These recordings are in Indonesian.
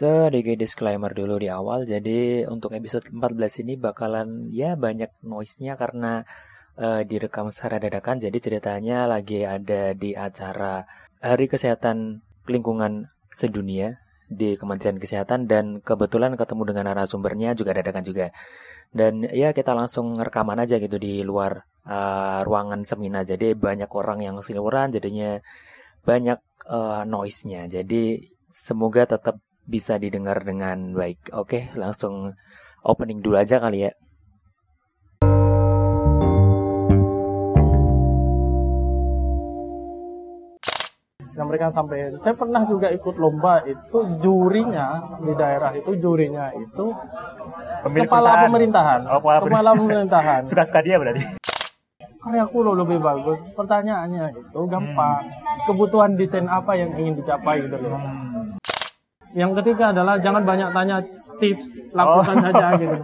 Sedikit disclaimer dulu di awal. Jadi untuk episode 14 ini bakalan ya banyak noise-nya karena uh, direkam secara dadakan. Jadi ceritanya lagi ada di acara Hari Kesehatan Lingkungan Sedunia di Kementerian Kesehatan dan kebetulan ketemu dengan narasumbernya juga dadakan juga. Dan ya kita langsung rekaman aja gitu di luar uh, ruangan seminar. Jadi banyak orang yang siluran jadinya banyak uh, noise-nya. Jadi semoga tetap bisa didengar dengan baik. Oke, langsung opening dulu aja kali ya. yang mereka sampai saya pernah juga ikut lomba itu jurinya di daerah itu jurinya itu Pemilik kepala pemerintahan. oh, kepala, kepala pemerintahan. suka-suka dia berarti. Karyaku lo lebih bagus. Pertanyaannya itu gampang. Hmm. kebutuhan desain apa yang ingin dicapai gitu loh. Hmm yang ketiga adalah jangan banyak tanya tips, lakukan oh. saja gitu.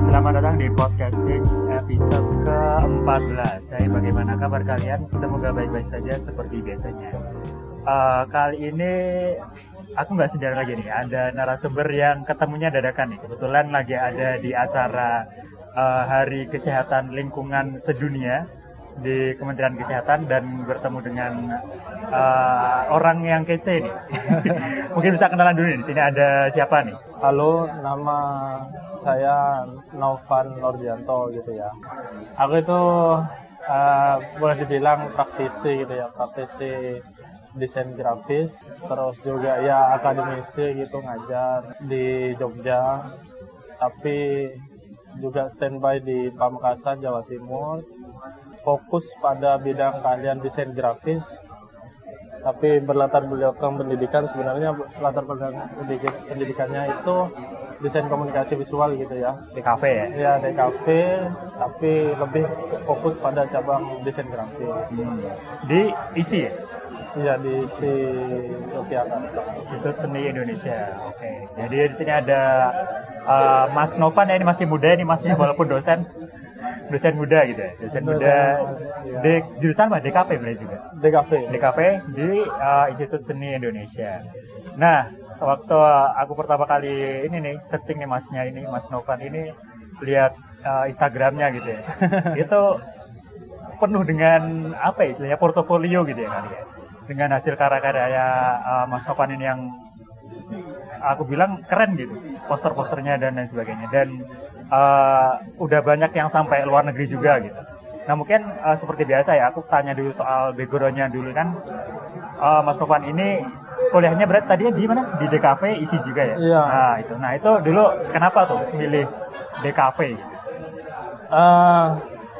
Selamat datang di podcast episode ke-14 Saya bagaimana kabar kalian? Semoga baik-baik saja seperti biasanya uh, Kali ini aku nggak sendiri lagi nih. Ada narasumber yang ketemunya dadakan nih. Kebetulan lagi ada di acara uh, Hari Kesehatan Lingkungan Sedunia di Kementerian Kesehatan dan bertemu dengan uh, orang yang kece nih. Mungkin bisa kenalan dulu nih. Di sini ada siapa nih? Halo, nama saya Novan Nordianto gitu ya. Aku itu uh, boleh dibilang praktisi gitu ya, praktisi desain grafis terus juga ya akademisi gitu ngajar di Jogja. Tapi juga standby di Pamekasan Jawa Timur. Fokus pada bidang keahlian desain grafis. Tapi berlatar belakang pendidikan sebenarnya latar belakang pendidikannya itu desain komunikasi visual gitu ya. Di kafe ya? Ya di kafe tapi lebih fokus pada cabang desain grafis. Hmm. di isi ya Iya di si Yogyakarta. Institut Seni Indonesia. Oke. Okay. Jadi di sini ada uh, Mas Novan ya ini masih muda ini masnya walaupun dosen dosen muda gitu ya. Dosen, muda ya. di jurusan apa? DKP berarti juga. DKP. DKP di uh, Institut Seni Indonesia. Nah, waktu aku pertama kali ini nih searching nih masnya ini Mas Novan ini lihat uh, Instagramnya gitu ya. itu penuh dengan apa ya istilahnya portofolio gitu ya kali ya dengan hasil karya-karya uh, Mas Topan ini yang aku bilang keren gitu. Poster-posternya dan lain sebagainya. Dan uh, udah banyak yang sampai luar negeri juga gitu. Nah mungkin uh, seperti biasa ya aku tanya dulu soal backgroundnya dulu kan. Uh, Mas Topan ini kuliahnya berarti tadinya di mana? Di DKV isi juga ya? Iya. nah itu. Nah itu dulu kenapa tuh milih DKV uh,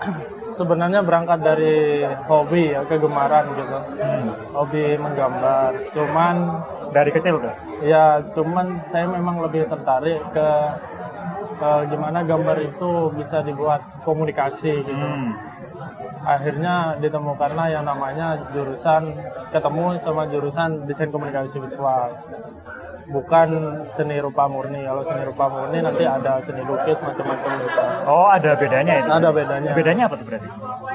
sebenarnya berangkat dari hobi ya kegemaran gitu. Hmm. hobi menggambar. Cuman dari kecil kan ya cuman saya memang lebih tertarik ke, ke gimana gambar itu bisa dibuat komunikasi gitu. Hmm. akhirnya ditemukanlah yang namanya jurusan ketemu sama jurusan desain komunikasi visual bukan seni rupa murni. Kalau seni rupa murni nanti ada seni lukis macam-macam gitu. Oh, ada bedanya itu? Ada bedanya. Bedanya apa tuh berarti?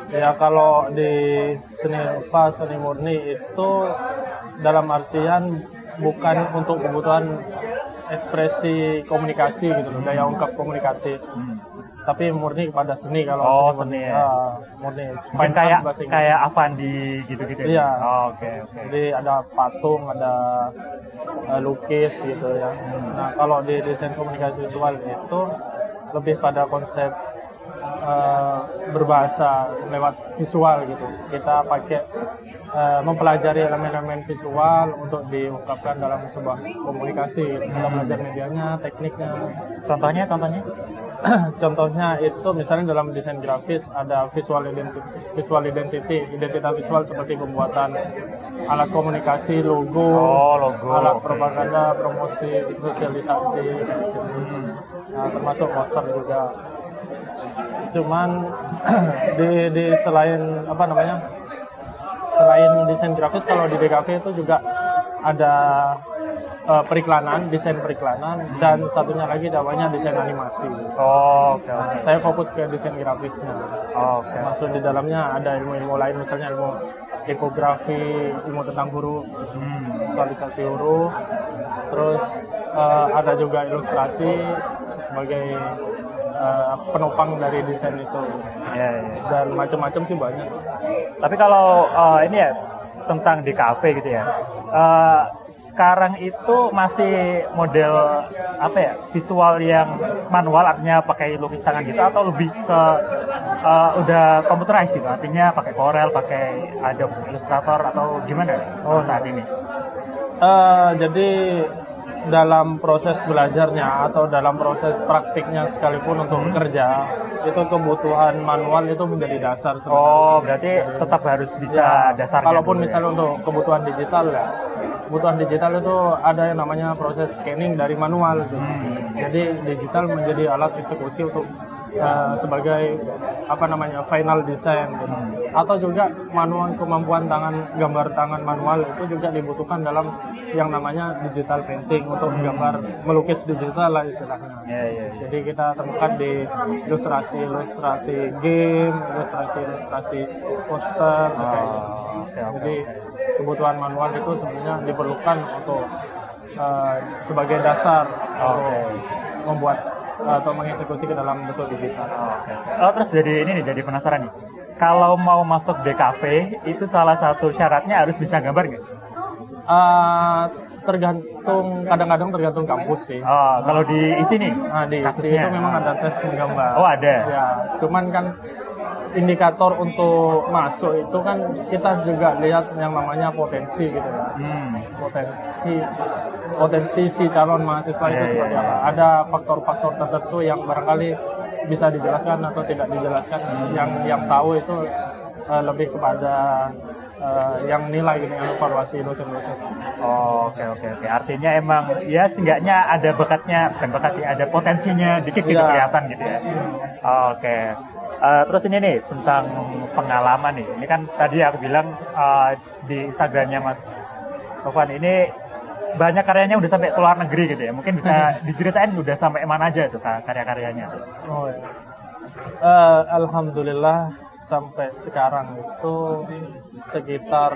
Ya kalau di seni rupa, seni murni itu dalam artian bukan untuk kebutuhan ekspresi komunikasi gitu loh, daya ungkap komunikatif. Hmm tapi murni kepada seni kalau oh, seni, seni ya. Uh, murni. Fine kayak kayak Avandi gitu-gitu. Ya? Iya. Oh, oke okay, oke. Okay. Jadi ada patung, ada uh, lukis gitu ya. Hmm. Nah, kalau di desain komunikasi visual itu lebih pada konsep uh, berbahasa lewat visual gitu. Kita pakai uh, mempelajari elemen-elemen visual untuk diungkapkan dalam sebuah komunikasi. Kita belajar medianya, tekniknya. Contohnya, contohnya? contohnya itu misalnya dalam desain grafis ada visual identity, visual identity, identitas visual seperti pembuatan alat komunikasi, logo, oh, logo alat okay. propaganda, promosi, sosialisasi, nah, termasuk poster juga. Cuman di, di selain apa namanya selain desain grafis kalau di DKV itu juga ada eh, periklanan, desain periklanan, dan satunya lagi namanya desain animasi. Oh, oke oke. Saya fokus ke desain grafisnya. Oke. Masuk di dalamnya ada ilmu-ilmu lain, misalnya ilmu tipografi, ilmu tentang huruf, Hmm. visualisasi huruf, terus eh, ada juga ilustrasi sebagai eh, penopang dari desain itu Ya, ya. dan macam-macam sih banyak. Tapi kalau eh, ini ya tentang di kafe gitu ya. eh, sekarang itu masih model apa ya visual yang manual artinya pakai lukis tangan gitu atau lebih ke eh, udah computerized gitu artinya pakai Corel pakai Adobe Illustrator atau gimana oh saat ini Eh, jadi dalam proses belajarnya atau dalam proses praktiknya sekalipun untuk bekerja itu kebutuhan manual itu menjadi dasar sebenarnya. oh berarti tetap harus bisa Ya, dasarnya Kalaupun ya. misalnya untuk kebutuhan digital ya, kebutuhan digital itu ada yang namanya proses scanning dari manual. gitu. Hmm. Jadi digital menjadi alat eksekusi untuk eh, sebagai apa namanya final design. gitu. Hmm. Atau juga manual kemampuan tangan gambar tangan manual itu juga dibutuhkan dalam yang namanya digital painting untuk gambar melukis digital lah istilahnya. ya ya ya. Jadi kita temukan di ilustrasi-ilustrasi game, ilustrasi-ilustrasi poster, kayak gitu. Oh, oke oke Jadi kebutuhan manual itu sebenarnya diperlukan untuk eh, sebagai dasar untuk membuat atau mengeksekusi ke dalam bentuk digital. Oh, terus jadi ini nih, jadi penasaran nih. Kalau mau masuk DKV, itu salah satu syaratnya harus bisa gambar nggak? Eh, tergantung kadang-kadang tergantung kampus sih. Oh, kalau di isi nih, Nah, di isi kasusnya. itu memang ada tes menggambar. Oh, ada. Ya, cuman kan indikator untuk masuk itu kan kita juga lihat yang namanya potensi gitu ya. Hmm. Potensi potensi si calon mahasiswa itu Iya, iya, seperti iya. apa. Ada faktor-faktor tertentu yang barangkali bisa dijelaskan atau tidak dijelaskan. Hmm. Yang yang tahu itu eh, lebih kepada eh, yang nilai gitu, yang evaluasi dosen-dosen. Oh, Oke oke oke. Artinya emang ya seenggaknya ada bakatnya, bukan bakat sih, ada potensinya dikit gitu Iya. kelihatan gitu ya. Oke. Eh, terus ini nih tentang pengalaman nih. Ini kan tadi aku bilang eh, di Instagramnya Mas Tovan ini banyak karyanya udah sampai ke luar negeri gitu ya. Mungkin bisa diceritain udah sampai mana aja tuh ka- karya-karyanya. Oh, iya. Eh, Alhamdulillah sampai sekarang itu sekitar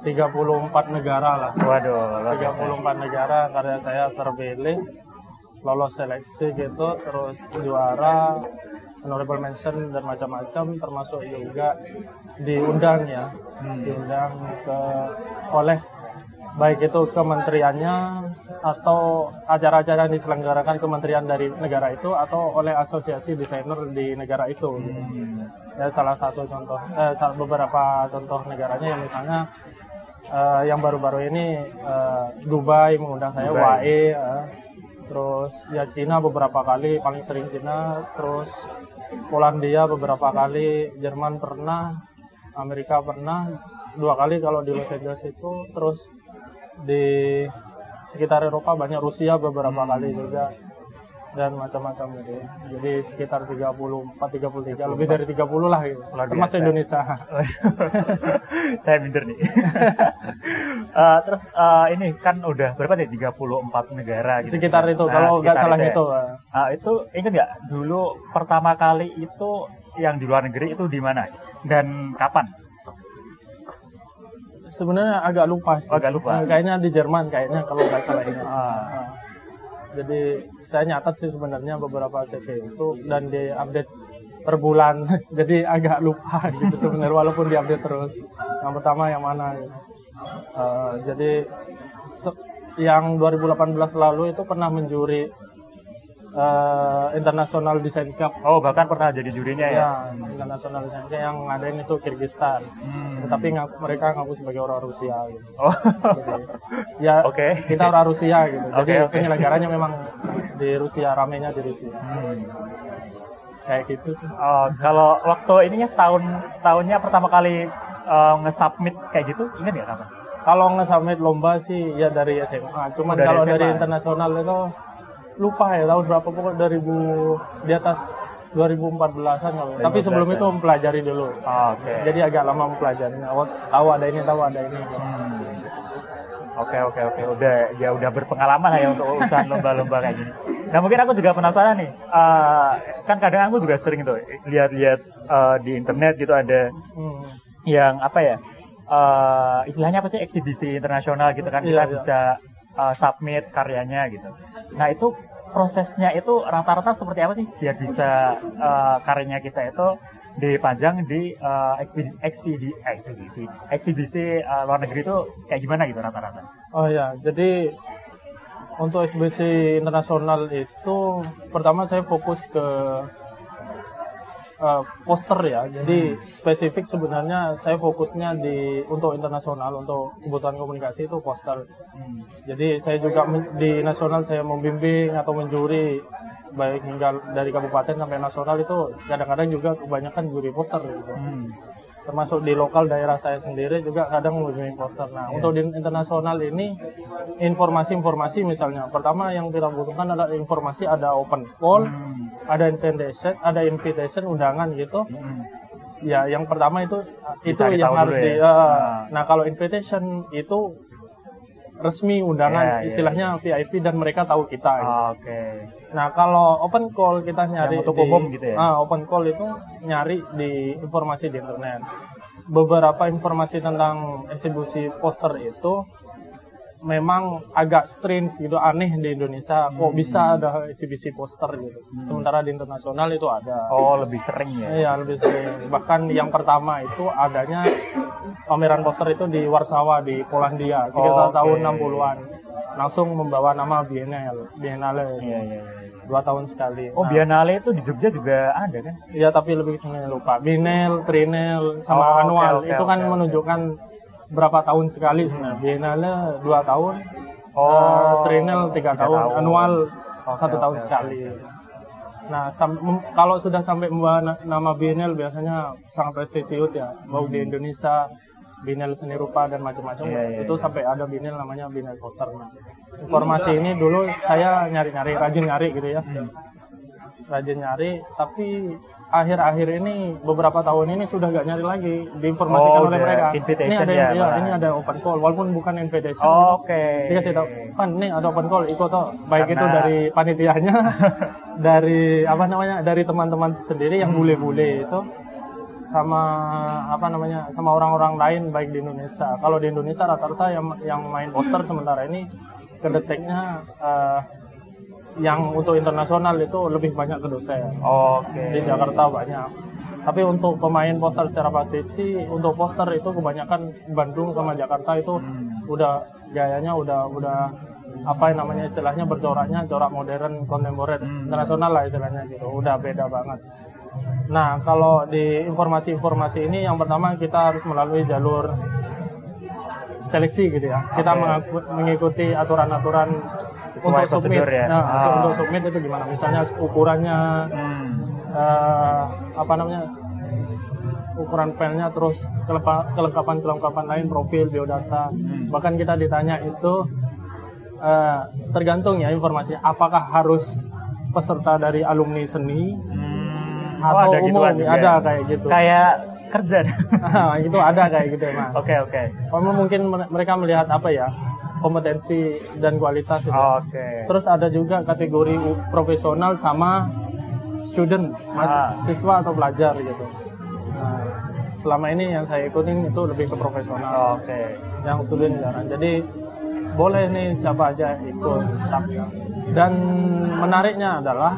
34 negara lah. Waduh, luar biasa. 34 negara karya saya terpilih lolos seleksi gitu terus juara honorable mention dan macam-macam termasuk juga diundang ya Hmm. diundang ke oleh baik itu kementeriannya atau acara-acara yang diselenggarakan kementerian dari negara itu atau oleh asosiasi desainer di negara itu gitu. Hmm. Ya, salah satu contoh eh, beberapa contoh negaranya yang misalnya eh, yang baru-baru ini eh, Dubai mengundang saya Dubai. WAE eh, terus ya Cina beberapa kali paling sering Cina terus Polandia beberapa kali Jerman pernah Amerika pernah. Dua kali kalau di Los Angeles itu. Terus di sekitar Eropa banyak Rusia beberapa kali juga dan macam-macam gitu ya. Jadi sekitar 34 33 lebih dari 30 lah gitu. Termasuk. Indonesia. saya minder nih. Eh, terus eh, ini kan udah berapa nih 34 negara gitu. Sekitar itu Nah, kalau nggak salah ya. itu. Ah, itu ingat nggak dulu pertama kali itu yang di luar negeri itu di mana dan kapan? Sebenarnya agak lupa sih. Agak lupa. Eh, Kayaknya di Jerman kayaknya kalau nggak salah ini. Ah. Ah. Jadi saya nyatat sih sebenarnya beberapa CV itu dan diupdate per bulan. Jadi agak lupa gitu sebenarnya walaupun diupdate terus. Yang pertama yang mana gitu. Eh, jadi yang 2018 lalu itu pernah menjuri eh, International Design Cup Oh bahkan pernah jadi jurinya ya? ya International Design Cup yang ngadain itu Kyrgyzstan. Hmm. Tapi ngaku- mereka ngaku sebagai orang Rusia gitu. Oh. Jadi, ya Oke. kita orang Rusia gitu. Jadi Oke, oke. penyelenggaranya memang di Rusia, ramenya di Rusia. Hmm. Kayak gitu sih. Oh, kalau waktu ininya tahun tahunnya pertama kali eh, nge-submit kayak gitu, ingat nggak kapan? Kalau nge-submit lomba sih ya dari SMA. Cuman Dari kalau dari internasional itu lupa ya tahun berapa pokoknya 2000 di atas 2014-an kalau. Tapi 2014 sebelum ya. itu mempelajari dulu. Oh, Oke. Jadi agak lama mempelajari. Tahu ada ini, tahu ada ini. Hmm. Oke oke oke udah ya udah berpengalaman lah ya untuk urusan lomba-lomba kayak gini. Nah mungkin aku juga penasaran nih, uh, kan kadang aku juga sering tuh lihat-lihat uh, di internet gitu ada Hmm. yang apa ya uh, istilahnya apa sih eksibisi internasional gitu kan kita Iya, iya. bisa uh, submit karyanya gitu. Nah itu prosesnya itu rata-rata seperti apa sih biar bisa uh, karyanya kita itu dipajang di uh, ekspedi, ekspedi, ekspedisi eksibisi uh, luar negeri itu kayak gimana gitu rata-rata? Oh ya, jadi untuk eksibisi internasional itu pertama saya fokus ke eh, poster ya. Jadi spesifik sebenarnya saya fokusnya di untuk internasional untuk kebutuhan komunikasi itu poster. Jadi saya juga di nasional saya membimbing atau menjuri baik hingga dari kabupaten sampai nasional itu kadang-kadang juga kebanyakan juri poster gitu Hmm. Termasuk di lokal daerah saya sendiri juga kadang membimbing poster. Nah, Iya. untuk di internasional ini informasi-informasi misalnya, pertama yang kita butuhkan adalah informasi ada open call, Hmm. ada invitation, ada invitation undangan gitu. Hmm. Ya, yang pertama itu itu Dicari yang harus dulu di. ya. eh, Ah. Nah, kalau invitation itu resmi undangan, Ya, ya, istilahnya VIP dan mereka tahu kita. gitu. Oke. Nah, kalau open call kita nyari Yang di- gitu ya? Ah, open call itu nyari di informasi di internet. Beberapa informasi tentang eksibisi poster itu memang agak strange gitu, aneh di Indonesia. Kok Hmm. bisa ada eksibisi poster gitu. Sementara di internasional itu ada. Oh lebih sering ya? Iya, lebih sering. Bahkan yang pertama itu adanya pameran poster itu di Warsawa di Polandia sekitar Oke. tahun 60-an. Langsung membawa nama Biennale, Biennale. Iya iya. iya. dua tahun sekali. Oh Nah, Biennale itu di Jogja juga ada kan? Iya tapi lebih sering lupa. Bienal, trinal, sama Oh, annual oke, itu kan oke. menunjukkan berapa tahun sekali sebenarnya. Biennale dua tahun, Oh, eh, trinal tiga tiga tahun, tahun. annual Oke, satu tahun oke, sekali. Nah, sam- mem- kalau sudah sampai membawa na- nama Bienal biasanya sangat prestisius ya, mau di Indonesia, Bienal seni rupa dan macam-macam. Hmm. Iya, iya, itu iya. sampai ada Bienal namanya Bienal poster. Nah, informasi ini dulu saya nyari-nyari, rajin nyari gitu ya Hmm. rajin nyari tapi akhir-akhir ini beberapa tahun ini sudah gak nyari lagi diinformasikan Oh, oleh udah mereka invitation ini ada ya, malah. ini ada open call walaupun bukan invitation Oh, gitu. Oke. dikasih tahu kan ini ada open call ikut toh baik Karena- itu dari panitianya dari apa namanya dari teman-teman sendiri yang Hmm. bule-bule itu sama apa namanya sama orang-orang lain baik di Indonesia kalau di Indonesia rata-rata yang yang main poster sementara ini kedeteknya eh, yang untuk internasional itu lebih banyak ke dosen Oke. di Jakarta banyak. Tapi untuk pemain poster secara praktisi, untuk poster itu kebanyakan Bandung sama Jakarta itu Hmm. udah gayanya udah udah apa yang namanya istilahnya bercoraknya corak modern kontemporer Hmm. internasional lah istilahnya gitu udah beda banget nah kalau di informasi-informasi ini yang pertama kita harus melalui jalur seleksi gitu ya kita mengaku- mengikuti aturan-aturan untuk submit ya? nah Ah. untuk submit itu gimana misalnya ukurannya Hmm. eh, apa namanya ukuran filenya terus kelengkapan-kelengkapan lain profil biodata Hmm. bahkan kita ditanya itu eh, tergantung ya informasi apakah harus peserta dari alumni seni Hmm. Atau Oh, ada umum gituan juga ada ya? kayak gitu Kayak kerja. itu ada kayak gitu emang Oke oke. Karena mungkin mere- mereka melihat apa ya kompetensi dan kualitas itu. Oke. Terus ada juga kategori profesional sama student, mas Ah. siswa atau pelajar gitu. Nah, selama ini yang saya ikutin itu lebih ke profesional, Oke. yang student jarang. Jadi boleh nih siapa aja ikut. Tapi- Dan menariknya adalah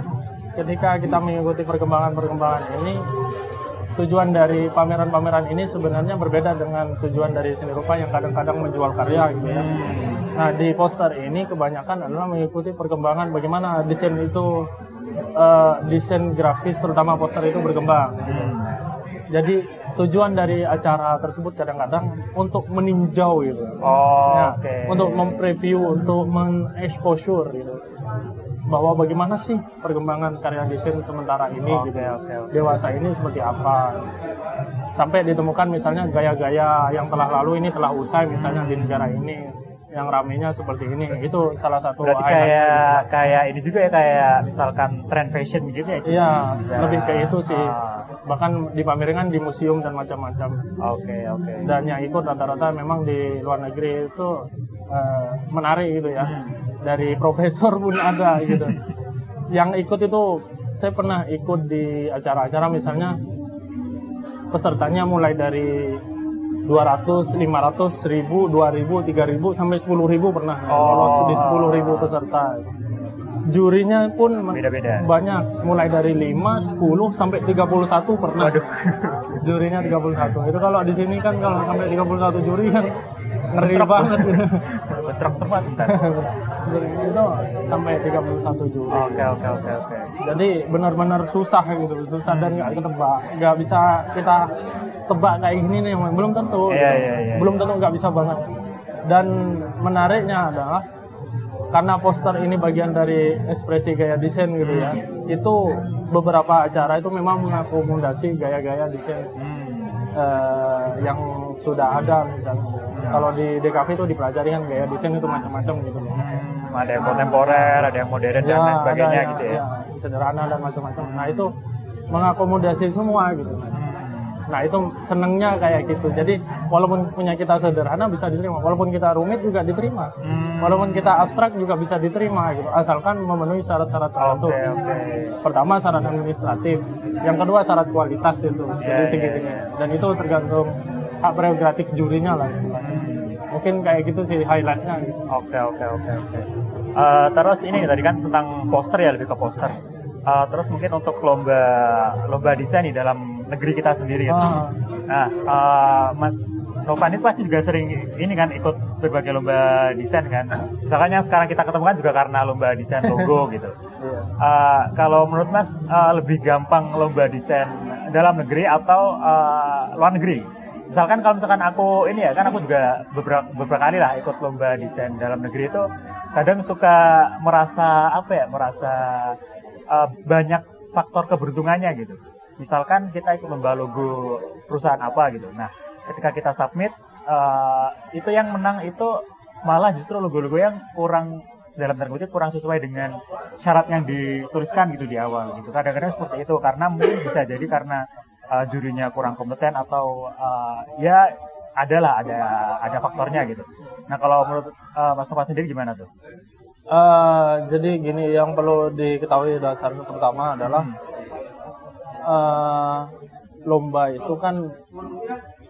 ketika kita mengikuti perkembangan-perkembangan ini, tujuan dari pameran-pameran ini sebenarnya berbeda dengan tujuan dari seni rupa yang kadang-kadang menjual karya gitu ya. Nah di poster ini kebanyakan adalah mengikuti perkembangan bagaimana desain itu eh, desain grafis terutama poster itu berkembang. Hmm. Jadi tujuan dari acara tersebut kadang-kadang untuk meninjau gitu. Oh, Ya, Oke. Untuk mempreview, untuk mengeksposur gitu. Bahwa bagaimana sih perkembangan karya desain sementara ini Oke, gitu. oke, oke. Dewasa ini seperti apa. Sampai ditemukan misalnya gaya-gaya yang telah lalu ini telah usai misalnya di negara ini yang ramenya seperti ini. Itu salah satu Berarti kayak kayak ini juga ya kayak misalkan trend fashion gitu ya? Iya, Bisa- lebih kayak itu sih. Ah, Bahkan dipamerkan di museum dan macam-macam. Oke oke. dan yang ikut rata-rata memang di luar negeri itu eh, menarik gitu ya Hmm. Dari profesor pun ada gitu yang ikut itu saya pernah ikut di acara-acara misalnya pesertanya mulai dari 200, 500, 1000, 2000, 3000 sampai 10000 pernah Oh. lolos di 10000 peserta. Jurinya pun Beda-beda. banyak mulai dari 5, 10 sampai 31 pernah. Waduh. Jurinya 31. Itu kalau di sini kan kalau sampai 31 juri kan ngeri banget Bentrok sempat bentar. Itu sampai 31 juri. Oke oke oke oke. Jadi benar-benar susah gitu, susah dan nggak ketebak, nggak bisa kita tebak kayak gini nih, belum tentu, Iya, gitu. iya, iya. belum tentu nggak bisa banget. Dan menariknya adalah karena poster ini bagian dari ekspresi gaya desain gitu ya, itu beberapa acara itu memang mengakomodasi gaya-gaya desain Hmm. Eh, yang sudah ada misalnya. Kalau di DKV itu dipelajari kan gaya desain itu macam-macam gitu loh. Hmm, ada yang kontemporer, ada yang modern dan lain sebagainya ada yang- gitu ya. ya, sederhana dan macam-macam. Nah itu mengakomodasi semua gitu. Nah itu senengnya kayak gitu. Jadi walaupun punya kita sederhana bisa diterima, walaupun kita rumit juga diterima, Hmm. walaupun kita abstrak juga bisa diterima gitu. Asalkan memenuhi syarat-syarat tertentu. Oke oke. Pertama syarat administratif, yang kedua syarat kualitas itu dari iya, segi-segi. iya. Dan itu tergantung hak prerogatif jurinya lah istilahnya. Mungkin kayak gitu sih highlightnya. Gitu. Oke oke oke oke. Eh, terus ini tadi kan tentang poster ya lebih ke poster. Eh, terus mungkin untuk lomba lomba desain di dalam negeri kita sendiri. gitu. Ah. Nah, eh, Mas Novan itu pasti juga sering ini kan ikut berbagai lomba desain kan. Misalkan yang sekarang kita ketemu kan juga karena lomba desain logo gitu. Eh, kalau menurut Mas eh, lebih gampang lomba desain dalam negeri atau eh, luar negeri? Misalkan kalau misalkan aku ini ya kan aku juga beberapa beberapa kali lah ikut lomba desain dalam negeri itu kadang suka merasa apa ya merasa eh, banyak faktor keberuntungannya gitu. Misalkan kita ikut lomba logo perusahaan apa gitu. Nah, ketika kita submit eh, itu yang menang itu malah justru logo-logo yang kurang dalam tanda kutip kurang sesuai dengan syarat yang dituliskan gitu di awal gitu. Kadang-kadang seperti itu karena mungkin bisa jadi karena uh, jurinya kurang kompeten atau uh, ya adalah ada ada faktornya gitu. Nah kalau menurut uh, Mas Nova sendiri gimana tuh? Eh, jadi gini yang perlu diketahui dasarnya pertama adalah eh, lomba itu kan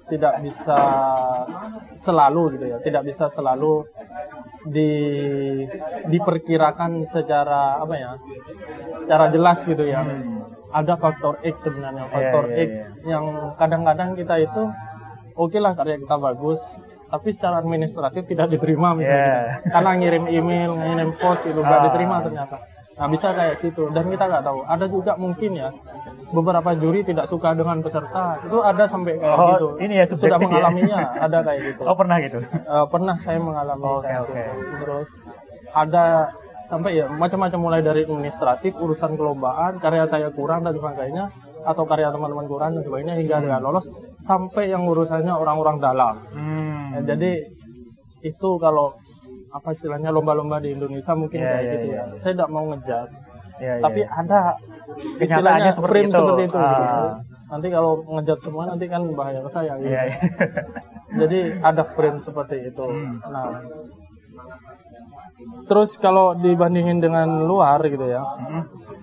tidak bisa selalu gitu ya, tidak bisa selalu di diperkirakan secara apa ya, secara jelas gitu ya. Ada faktor X sebenarnya, faktor iya, X iya. yang kadang-kadang kita itu oke lah karya kita bagus, tapi secara administratif tidak diterima misalnya Iya. gitu. karena ngirim email, ngirim post itu nggak Ah. diterima ternyata. Nah bisa kayak gitu dan kita nggak tahu. Ada juga mungkin ya beberapa juri tidak suka dengan peserta itu ada sampai kayak Oh, gitu. ini ya sudah ya? mengalaminya ada kayak gitu. oh pernah gitu Eh, pernah saya mengalami Oke, kayak oke. gitu. Terus ada sampai ya macam-macam mulai dari administratif, urusan kelombaan, karya saya kurang dan sebagainya atau karya teman-teman kurang dan sebagainya hingga dengan lolos sampai yang urusannya orang-orang dalam. hmm. Ya, jadi itu kalau apa istilahnya lomba-lomba di Indonesia mungkin Iya, kayak iya, gitu iya. ya. Saya tidak mau ngejudge, Iya, iya. tapi ada Kenyataannya istilahnya seperti frame itu. seperti itu. gitu. Ah. Nanti kalau ngejudge semua nanti kan bahaya ke saya. Gitu. Iya, iya. Jadi ada frame seperti itu. Hmm. Nah, terus kalau dibandingin dengan luar gitu ya, Hmm.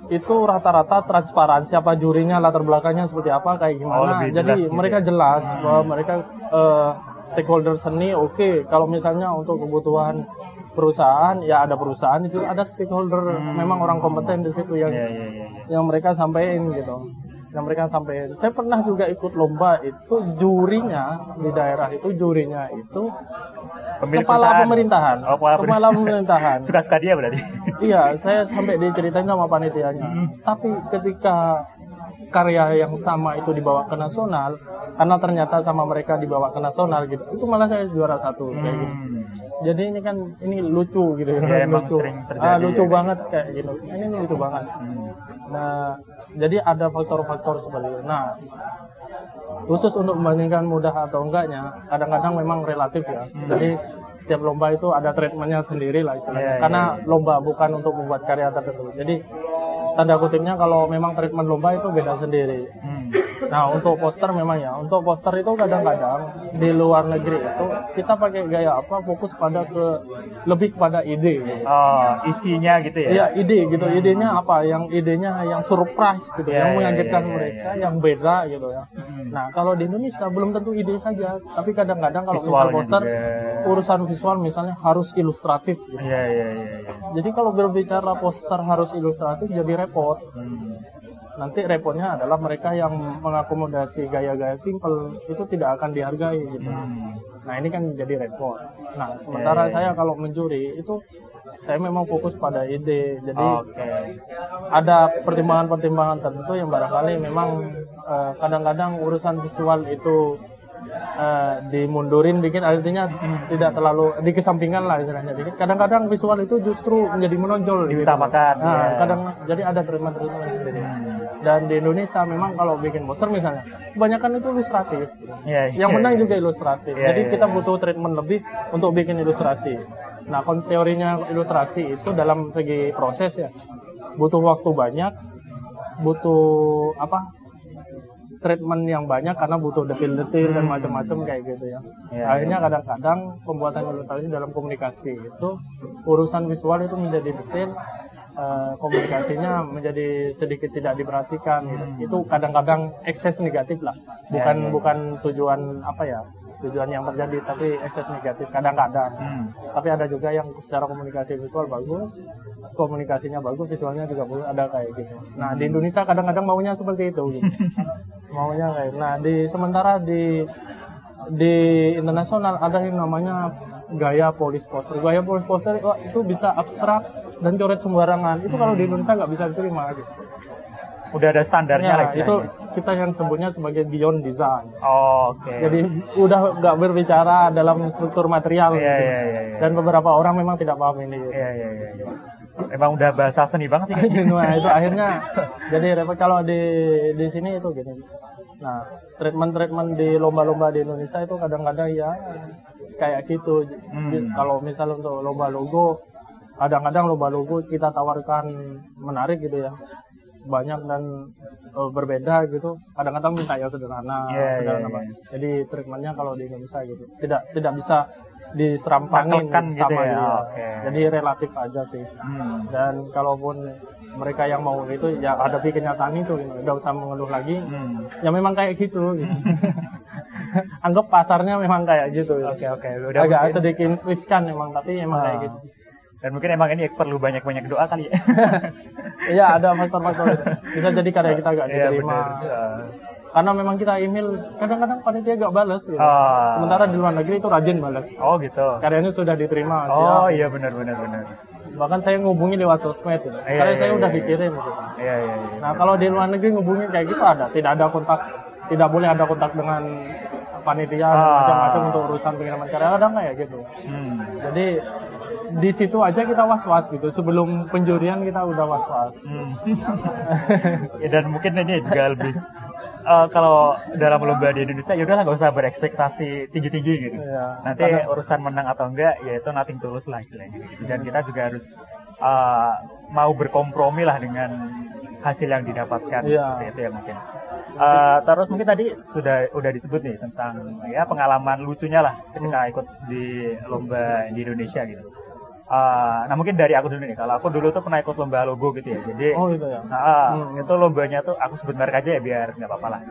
itu rata-rata transparan siapa jurinya, latar belakangnya seperti apa, kayak Oh, gimana. lebih Jadi jelas gitu mereka ya. jelas bahwa mereka eh, stakeholder seni oke. Kalau misalnya untuk kebutuhan perusahaan ya ada perusahaan di situ ada stakeholder memang orang kompeten di situ yang Hmm. Iya, iya, iya. yang mereka sampaikan gitu yang mereka sampaikan saya pernah juga ikut lomba itu jurinya di daerah itu jurinya itu Pemilik kepala pemerintahan Oh, kepala kepala pemerintahan Suka-suka dia berarti. iya saya sampai diceritain sama panitianya Hmm. tapi ketika karya yang sama itu dibawa ke nasional karena ternyata sama mereka dibawa ke nasional gitu. Itu malah saya juara satu kayak gitu. Hmm. jadi ini kan ini lucu gitu Ya, emang lucu. sering terjadi ah, lucu ya. banget kayak gitu. Ini lucu banget. Hmm. nah jadi ada faktor-faktor seperti itu nah khusus untuk membandingkan mudah atau enggaknya kadang-kadang memang relatif ya. Jadi setiap lomba itu ada treatmentnya sendiri lah istilahnya. Iya, iya, karena lomba bukan untuk membuat karya tertentu. Jadi tanda kutipnya kalau memang treatment lomba itu beda sendiri. Hmm. Nah untuk poster memang ya, untuk poster itu kadang-kadang di luar negeri itu kita pakai gaya apa fokus pada ke lebih kepada ide. Oh, isinya gitu ya? Iya ide gitu, idenya apa? Yang idenya yang surprise gitu, Iya, yang iya, mengagetkan iya, iya, mereka, iya. yang beda gitu ya. Hmm. Nah kalau di Indonesia belum tentu ide saja, tapi kadang-kadang kalau misal poster juga. Urusan visual misalnya harus ilustratif. Gitu. Iya, iya, iya. iya. Jadi kalau berbicara poster harus ilustratif jadi repot. Hmm. Nanti repotnya adalah mereka yang mengakomodasi gaya-gaya simple itu tidak akan dihargai gitu. Hmm. Nah ini kan jadi repot. Nah sementara ya, ya. saya kalau menjuri itu saya memang fokus pada ide. Jadi Oke. ada pertimbangan-pertimbangan tertentu yang barangkali memang eh, kadang-kadang urusan visual itu eh, dimundurin dikit artinya tidak terlalu dikesampingkan lah istilahnya dikit. Kadang-kadang visual itu justru menjadi menonjol gitu. Diutamakan, Nah, ya. kadang jadi ada treatment-treatment sendiri. Hmm. Dan di Indonesia memang kalau bikin poster misalnya, kebanyakan itu ilustratif. gitu. Iya, Yang menang iya. juga ilustratif. Iya, Jadi iya, kita iya. butuh treatment lebih untuk bikin ilustrasi. Nah, kon- teorinya ilustrasi itu dalam segi proses ya, butuh waktu banyak, butuh apa? Treatment yang banyak karena butuh detil-detil dan macam-macam kayak gitu ya. Iya, Akhirnya kadang-kadang pembuatan ilustrasi dalam komunikasi itu urusan visual itu menjadi detail, eh, komunikasinya menjadi sedikit tidak diperhatikan gitu. Hmm. Itu kadang-kadang ekses negatif lah. Iya, Bukan iya. bukan tujuan apa ya? Tujuan yang terjadi tapi ekses negatif kadang-kadang. Hmm. Tapi ada juga yang secara komunikasi visual bagus, komunikasinya bagus, visualnya juga bagus, ada kayak gitu. Nah di Indonesia kadang-kadang maunya seperti itu. Gitu. maunya kayak. Nah di sementara di di internasional ada yang namanya gaya polis poster. Gaya polis poster wah, itu bisa abstrak dan coret sembarangan. Itu kalau di Indonesia nggak bisa diterima gitu. Udah ada standarnya lah Ya, itu istilahnya. Kita yang sebutnya sebagai beyond design. Oh, Oke. Jadi udah nggak berbicara dalam struktur material Iya, gitu. iya, iya, iya. Dan beberapa orang memang tidak paham ini. Gitu. Iya, iya, iya. iya. Emang udah bahasa seni banget sih nah itu akhirnya jadi repot kalau di di sini itu gini. Nah treatment treatment di lomba-lomba di Indonesia itu kadang-kadang ya kayak gitu. Hmm. Kalau misal untuk lomba logo, kadang-kadang lomba logo kita tawarkan menarik gitu ya banyak dan eh, berbeda gitu kadang-kadang minta yang sederhana Iya, sederhana iya, banget. jadi treatmentnya kalau di Indonesia gitu tidak tidak bisa diserampangin gitu sama ya, dia. oke. jadi relatif aja sih Hmm. dan kalaupun mereka yang mau itu ya hadapi kenyataan itu gitu. udah usah mengeluh lagi Hmm. ya memang kayak gitu, gitu. anggap pasarnya memang kayak gitu Oke, oke. Udah agak mungkin- sedikit riskan memang tapi emang kayak Ah. gitu Dan mungkin emang ini perlu banyak-banyak doa kali ya. iya ada faktor-faktor bisa jadi karya kita gak Iya, diterima. Ah. karena memang kita email kadang-kadang panitia gak balas gitu. Ah. sementara di luar negeri itu rajin balas Oh, gitu. karyanya sudah diterima Oh, siap. iya benar benar bahkan saya ngubungi lewat sosmed gitu. Iya, karya iya, saya iya, udah iya. dikirim gitu. Iya, iya, iya. Nah kalau di luar negeri ngubungin kayak gitu ada, tidak ada kontak, tidak boleh ada kontak dengan panitia Ah. macam-macam untuk urusan pengiriman karya ada kayak gitu. Hmm. Jadi di situ aja kita was-was gitu. Sebelum penjurian kita udah was-was. Hmm. ya, dan mungkin ini juga lebih eh, kalau dalam lomba di Indonesia ya udahlah nggak usah berekspektasi tinggi-tinggi gitu. Iya. Nanti Karena- urusan menang atau enggak ya itu nothing tulus lah istilahnya. gitu. Dan kita juga harus eh, mau berkompromi lah dengan hasil yang didapatkan Iya. seperti itu ya mungkin. Eh, terus mungkin tadi sudah udah disebut nih tentang ya pengalaman lucunya lah ketika ikut di lomba di Indonesia gitu. Eh, nah mungkin dari aku dulu nih. Kalau aku dulu tuh pernah ikut lomba logo gitu ya. Jadi Oh itu ya. Nah, Hmm. itu lombanya tuh aku sebut merek aja ya biar nggak apa-apa lah.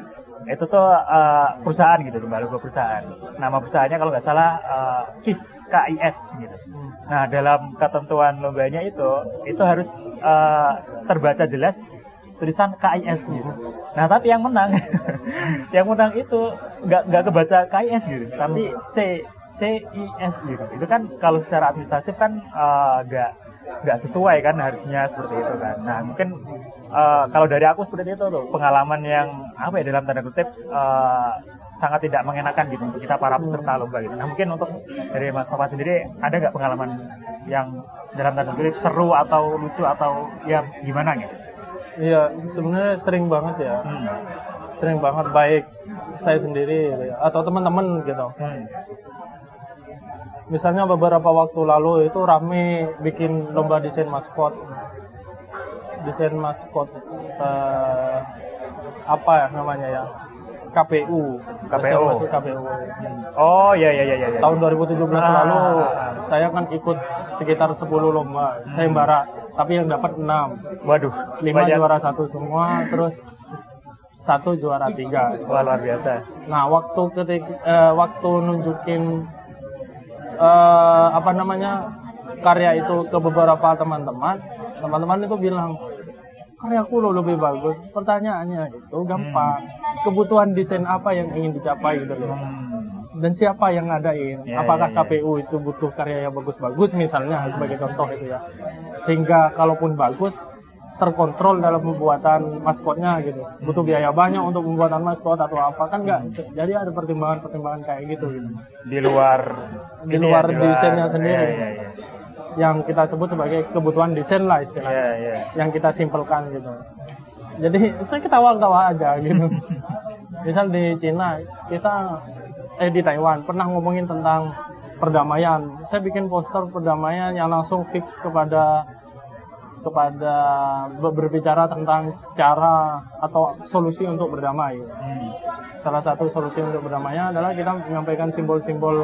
Itu tuh uh, perusahaan gitu, lomba logo perusahaan. Nama perusahaannya kalau nggak salah uh, KIS, KIS gitu. Hmm. Nah, dalam ketentuan lombanya itu, itu harus uh, terbaca jelas tulisan KIS gitu. Nah, tapi yang menang, yang menang itu nggak nggak kebaca KIS gitu, tapi C CIS gitu. Itu kan kalau secara administratif kan uh, nggak nggak sesuai kan harusnya seperti itu kan. Nah mungkin uh, kalau dari aku seperti itu tuh pengalaman yang apa ya dalam tanda kutip uh, sangat tidak mengenakan gitu untuk kita para peserta lomba gitu. Nah mungkin untuk dari Mas Nova sendiri ada nggak pengalaman yang dalam tanda kutip seru atau lucu atau ya gimana gitu? Iya sebenarnya sering banget ya. Hmm. Sering banget baik saya sendiri atau teman-teman gitu. Hmm. Misalnya beberapa waktu lalu itu rame bikin lomba desain maskot. desain maskot eh, apa ya namanya ya KPU KPU. Maskot KPU Oh iya iya iya iya. tahun 2017 Ah, lalu ah, ah. saya kan ikut sekitar 10 lomba sayembara tapi yang dapat 6 Waduh, 5 banyak. juara satu semua terus satu juara tiga Wah, luar biasa. Nah, waktu ketik eh, waktu nunjukin eh, apa namanya karya itu ke beberapa teman-teman, teman-teman itu bilang karyaku lo lebih bagus. Pertanyaannya itu gampang. Kebutuhan desain apa yang ingin dicapai gitu loh. Hmm. Dan siapa yang ngadain? Ya, Apakah ya, ya. KPU itu butuh karya yang bagus-bagus misalnya sebagai contoh itu ya. Sehingga kalaupun bagus terkontrol dalam pembuatan maskotnya gitu. Butuh biaya banyak untuk pembuatan maskot atau apa kan enggak. Jadi ada pertimbangan-pertimbangan kayak gitu. gitu. Di luar Di ini luar ya, desainnya sendiri. Iya, iya, Yang kita sebut sebagai kebutuhan desain lah istilahnya. Iya, iya. Yang kita simpelkan gitu. Jadi saya ketawa-ketawa aja gitu. Misal di Cina kita eh di Taiwan pernah ngomongin tentang perdamaian. Saya bikin poster perdamaian yang langsung fix kepada kepada ber- berbicara tentang cara atau solusi untuk berdamai. Hmm. Salah satu solusi untuk berdamainya adalah kita menyampaikan simbol-simbol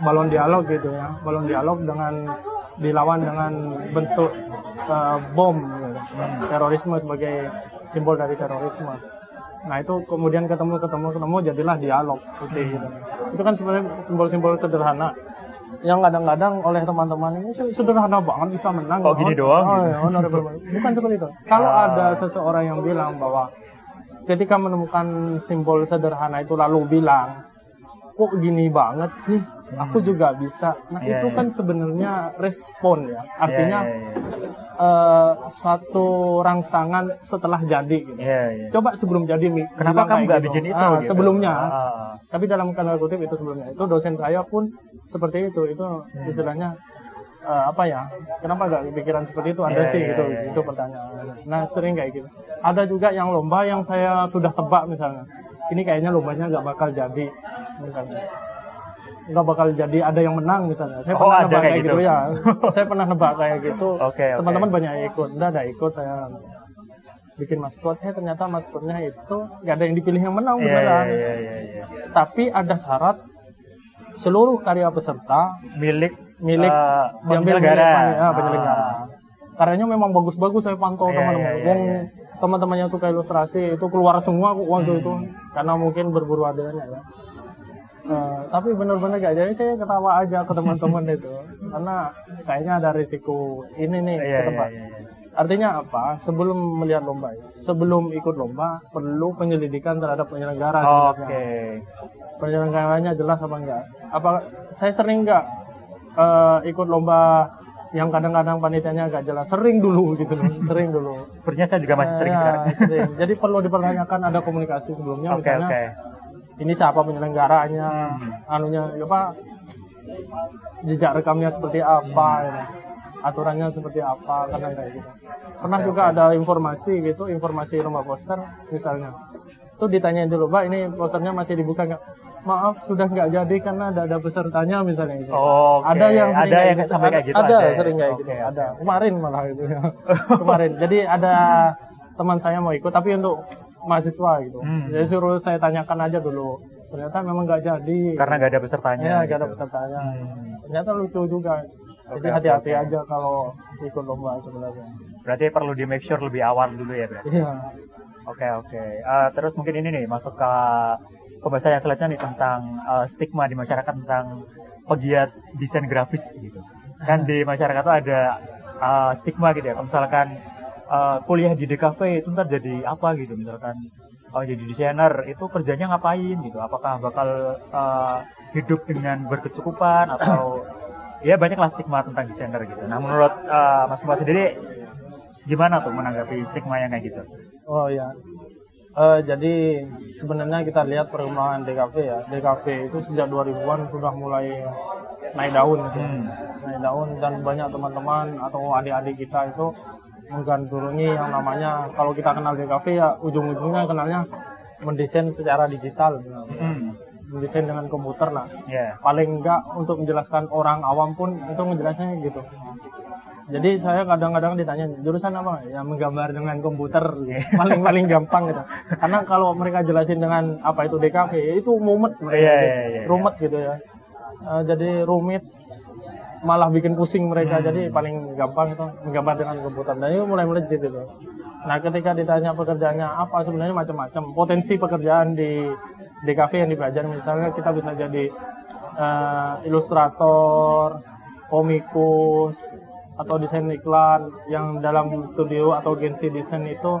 balon dialog gitu ya, balon dialog dengan dilawan dengan bentuk eh, bom gitu. terorisme sebagai simbol dari terorisme. Nah itu kemudian ketemu ketemu ketemu jadilah dialog putih gitu. Itu kan sebenarnya simbol-simbol sederhana yang kadang-kadang oleh teman-teman ini se- sederhana banget bisa menang. Oh, gini doang Oh, gitu. ya, honorable. Bukan seperti itu. Kalau Ah. ada seseorang yang bilang bahwa ketika menemukan simbol sederhana itu lalu bilang, kok gini banget sih? Aku juga bisa. Nah Iya, itu iya. kan sebenarnya respon ya. Artinya Iya, iya, eh, satu rangsangan setelah jadi. Gitu. iya. Iya, iya. Coba sebelum jadi Mi, Kenapa kamu nggak gitu. bikin itu? Ah, gitu? Sebelumnya. Ah. Tapi dalam tanda kutip itu sebelumnya. Itu dosen saya pun seperti itu. Itu Hmm. istilahnya eh, apa ya? Kenapa gak kepikiran seperti itu? Ada Iya, sih iya, gitu. iya, Itu pertanyaan. Nah sering kayak gitu. Ada juga yang lomba yang saya sudah tebak misalnya. Ini kayaknya lombanya nggak bakal jadi. Misalnya. Nggak bakal jadi ada yang menang misalnya. Saya Oh, pernah nebak kayak kayak gitu, gitu. ya. saya pernah nebak kayak gitu. Oke, oke. Teman-teman banyak yang ikut. Udah ada ikut saya bikin maskot. Eh ternyata maskotnya itu nggak ada yang dipilih yang menang beneran iya, iya, iya, iya. tapi ada syarat seluruh karya peserta Milik milik eh, diambil penyelenggara. milik ah, penyelenggara. Karyanya memang bagus-bagus saya pantau Iya, teman-teman. iya, iya, Wong iya. teman-teman yang suka ilustrasi itu keluar semua waktu Hmm. itu karena mungkin berburu adanya ya. Eh, tapi benar-benar gak jadi saya ketawa aja ke teman-teman itu karena kayaknya ada risiko ini nih Iya, ke tempat. iya, iya. Artinya apa? Sebelum melihat lomba, sebelum ikut lomba perlu penyelidikan terhadap penyelenggara sebenarnya Oke. penyelenggaranya jelas apa enggak? Apa saya sering enggak eh, ikut lomba yang kadang-kadang panitianya agak jelas. Sering dulu gitu loh, sering dulu. Sepertinya saya juga masih sering Ya, sekarang. sering. Jadi perlu dipertanyakan ada komunikasi sebelumnya Oke, misalnya oke. Ini siapa penyelenggaranya, Hmm. anunya apa jejak rekamnya seperti apa Hmm. ya. aturannya seperti apa karena kayak gitu. Pernah juga ada informasi gitu, informasi lomba poster misalnya. Tuh ditanyain dulu, Mbak ini posternya masih dibuka nggak? Maaf sudah nggak jadi karena ada ada pesertanya misalnya gitu. Oke. Ada yang sering ada yang gitu. sampai kayak gitu. Ada, ya? sering kayak Oke, gitu. Ada. Kemarin malah itu. Kemarin. Jadi ada teman saya mau ikut tapi untuk mahasiswa gitu. Hmm. Jadi suruh saya tanyakan aja dulu. Ternyata memang nggak jadi. Karena nggak ada pesertanya. ya, nggak ada gitu. pesertanya. Hmm. Ternyata lucu juga. Oke, Jadi hati-hati oke. aja kalau ikut lomba sebenarnya. Berarti perlu di make sure lebih awal dulu ya, berarti. Iya. Oke oke. Eh, terus mungkin ini nih masuk ke pembahasan yang selanjutnya nih tentang eh, stigma di masyarakat tentang pegiat desain grafis gitu. Kan di masyarakat tuh ada eh, stigma gitu ya. Kalau misalkan eh, kuliah di DKV itu ntar jadi apa gitu. Misalkan oh, jadi desainer itu kerjanya ngapain gitu. Apakah bakal eh, hidup dengan berkecukupan atau ya banyaklah stigma tentang desainer gitu. Nah menurut eh, Mas Muhammad sendiri gimana tuh menanggapi stigma yang kayak gitu? Oh ya. Eh, jadi sebenarnya kita lihat perkembangan DKV ya. DKV itu sejak 2000-an sudah mulai naik daun gitu. Hmm. Naik daun dan banyak teman-teman atau adik-adik kita itu menggandrungi yang namanya kalau kita kenal DKV ya ujung-ujungnya kenalnya mendesain secara digital. Hmm. Mendesain dengan komputer lah. Ya. Paling enggak untuk menjelaskan orang awam pun itu menjelasnya gitu. Jadi saya kadang-kadang ditanya jurusan apa? Ya menggambar dengan komputer paling paling gampang gitu. Karena kalau mereka jelasin dengan apa itu DKV itu mumet mereka, Iya, iya, iya, rumit gitu ya. Eh, jadi rumit malah bikin pusing mereka. Hmm. Jadi paling gampang itu menggambar dengan komputer. Dan itu mulai melejit itu. Nah ketika ditanya pekerjaannya apa sebenarnya macam-macam. Potensi pekerjaan di DKV yang dipelajari misalnya kita bisa jadi eh, ilustrator, komikus, atau desain iklan yang dalam studio atau agensi desain itu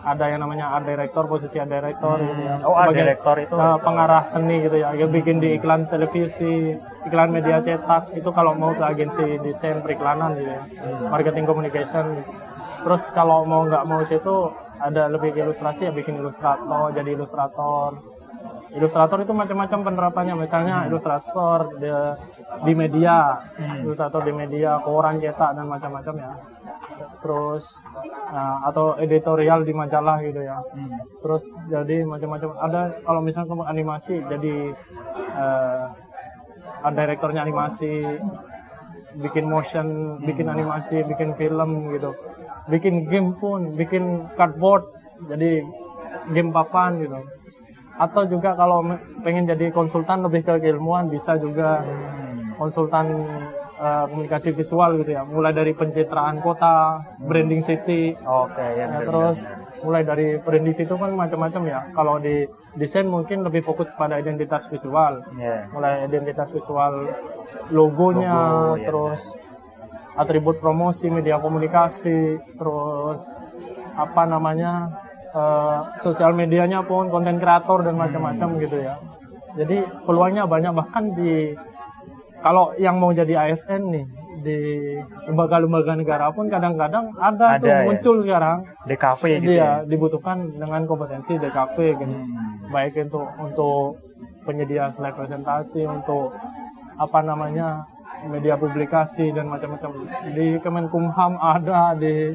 ada yang namanya art director, posisi art director gitu ya. Oh, art Sebagai, director itu eh, pengarah seni gitu ya. Yang bikin di iklan televisi, iklan media cetak itu kalau mau ke agensi desain periklanan gitu ya. Marketing communication. Terus kalau mau nggak mau situ ada lebih ke ilustrasi ya bikin ilustrator, jadi ilustrator. Ilustrator itu macam-macam penerapannya, misalnya ilustrator di, di media, ilustrator di media, koran cetak dan macam-macam ya. Terus nah, atau editorial di majalah gitu ya. Terus jadi macam-macam. Ada kalau misalnya kamu animasi, jadi eh, ada direktornya animasi, bikin motion, bikin animasi, bikin film gitu, bikin game pun, bikin cardboard, jadi game papan gitu. Atau juga kalau pengen jadi konsultan lebih ke keilmuan bisa juga konsultan eh, komunikasi visual gitu ya, mulai dari pencitraan kota, branding city, Oke, ya, Ya, benar, terus mulai dari branding situ kan macam-macam ya. Kalau di desain mungkin lebih fokus pada identitas visual. Ya. Mulai identitas visual logonya, Logo, ya. terus atribut promosi, media komunikasi, terus apa namanya eh, sosial medianya pun konten kreator dan macam-macam gitu ya. Jadi peluangnya banyak bahkan di kalau yang mau jadi ASN nih di lembaga-lembaga negara pun kadang-kadang ada, Ada, tuh ya. muncul sekarang DKV gitu dia ya. dibutuhkan dengan kompetensi DKV gitu. Hmm. Baik untuk untuk penyedia slide presentasi untuk apa namanya media publikasi dan macam-macam di Kemenkumham ada di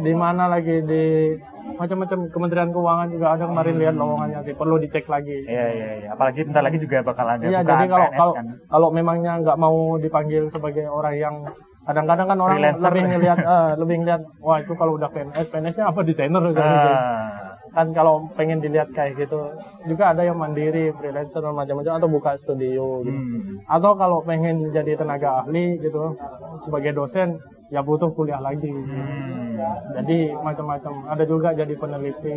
di mana lagi di macam-macam Kementerian Keuangan juga ada kemarin lihat lowongannya sih perlu dicek lagi. Iya, iya, iya. Apalagi bentar lagi juga bakal ada Iya, jadi kalau PNS kalau kan. kalau memangnya nggak mau dipanggil sebagai orang yang kadang-kadang kan orang Freelancer. lebih ngelihat eh, lebih ngelihat wah itu kalau udah PNS PNS-nya apa desainer misalnya gitu. Kan kalau pengen dilihat kayak gitu juga ada yang mandiri freelancer macam-macam atau buka studio gitu. hmm. Atau kalau pengen jadi tenaga ahli gitu sebagai dosen ya butuh kuliah lagi. Hmm. Jadi macam-macam. Ada juga jadi peneliti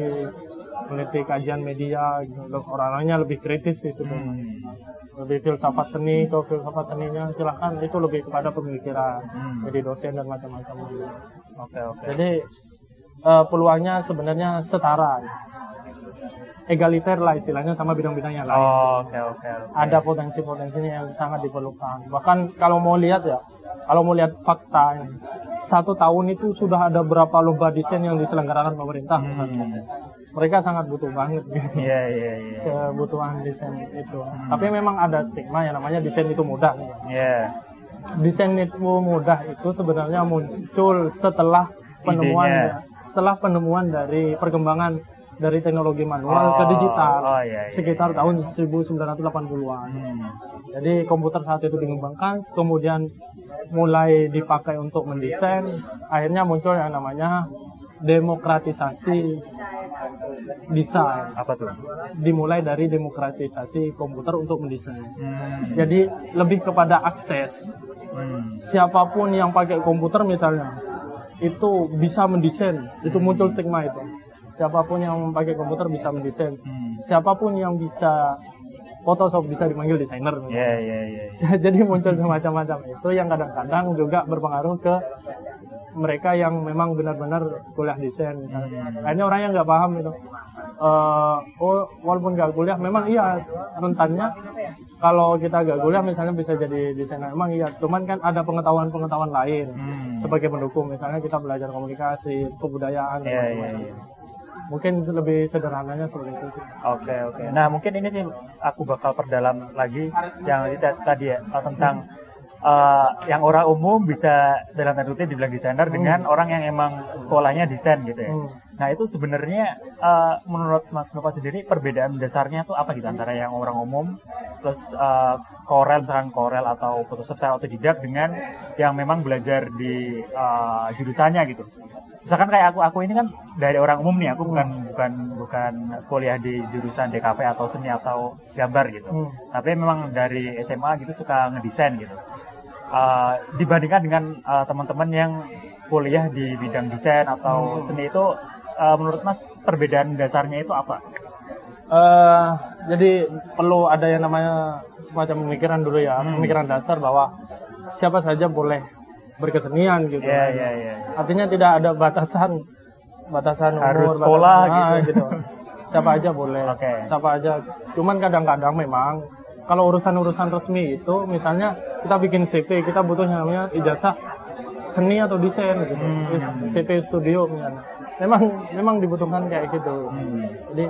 peneliti kajian media gitu. Orang-orangnya lebih kritis sih sebenarnya Hmm. lebih filsafat seni atau filsafat seninya silahkan itu lebih kepada pemikiran Hmm. jadi dosen dan macam-macam Oke, oke. jadi eh, peluangnya sebenarnya setara egaliter lah istilahnya sama bidang-bidang yang lain Oh, Oke, oke. oke. ada potensi-potensinya yang sangat diperlukan bahkan kalau mau lihat ya kalau mau lihat fakta ini, satu tahun itu sudah ada berapa lomba desain yang diselenggarakan pemerintah Hmm. mereka sangat butuh banget gitu Iya, iya, iya. kebutuhan desain itu tapi memang ada stigma yang namanya desain itu mudah Iya. desain itu mudah itu sebenarnya muncul setelah penemuan Idenya. setelah penemuan dari perkembangan dari teknologi manual ke Oh, digital oh, iya, iya, sekitar tahun 1980-an. Hmm. Jadi komputer saat itu dikembangkan, kemudian mulai dipakai untuk mendesain, akhirnya muncul yang namanya demokratisasi desain. Apa tuh? Dimulai dari demokratisasi komputer untuk mendesain. Hmm. Jadi lebih kepada akses Hmm. siapa pun yang pakai komputer misalnya itu bisa mendesain itu muncul stigma itu siapa pun yang pakai komputer bisa mendesain Hmm. siapa pun yang bisa Photoshop bisa dipanggil desainer Iya, iya, iya. jadi muncul semacam-macam itu yang kadang-kadang juga berpengaruh ke mereka yang memang benar-benar kuliah desain misalnya Hmm. akhirnya orang yang nggak paham itu Eh, oh walaupun nggak kuliah memang iya rentannya kalau kita nggak kuliah misalnya bisa jadi desainer memang iya cuman kan ada pengetahuan-pengetahuan lain Hmm. sebagai pendukung misalnya kita belajar komunikasi kebudayaan dan Iya, iya, macam-macam. Mungkin lebih sederhananya seperti itu sih Oke oke. Nah mungkin ini sih aku bakal perdalam lagi yang tadi ya eh, tentang uh, yang orang umum bisa dalam tanda kutip dibilang desainer dengan Hmm. orang yang emang sekolahnya desain gitu ya. Hmm. Nah itu sebenarnya uh, menurut Mas Nova sendiri perbedaan dasarnya tuh apa gitu antara yang orang umum plus uh, Corel misalkan Corel atau Photoshop secara otodidak dengan yang memang belajar di uh, jurusannya gitu. Misalkan kayak aku aku ini kan dari orang umum nih, aku bukan bukan bukan kuliah di jurusan DKV atau seni atau gambar gitu. Hmm. Tapi memang dari SMA gitu suka ngedesain gitu. Uh, dibandingkan dengan uh, teman-teman yang kuliah di bidang desain atau Hmm. seni itu uh, menurut Mas perbedaan dasarnya itu apa? Eh, jadi perlu ada yang namanya semacam pemikiran dulu ya, Hmm. pemikiran dasar bahwa siapa saja boleh berkesenian gitu. Iya iya iya. Artinya tidak ada batasan batasan umur, Harus batasan- sekolah ah, gitu. Siapa aja boleh. Oke. Siapa aja. Cuman kadang-kadang memang kalau urusan-urusan resmi itu misalnya kita bikin CV, kita butuh namanya ijazah seni atau desain gitu. Hmm. CV studio misalnya. Memang memang dibutuhkan kayak gitu. Hmm. Jadi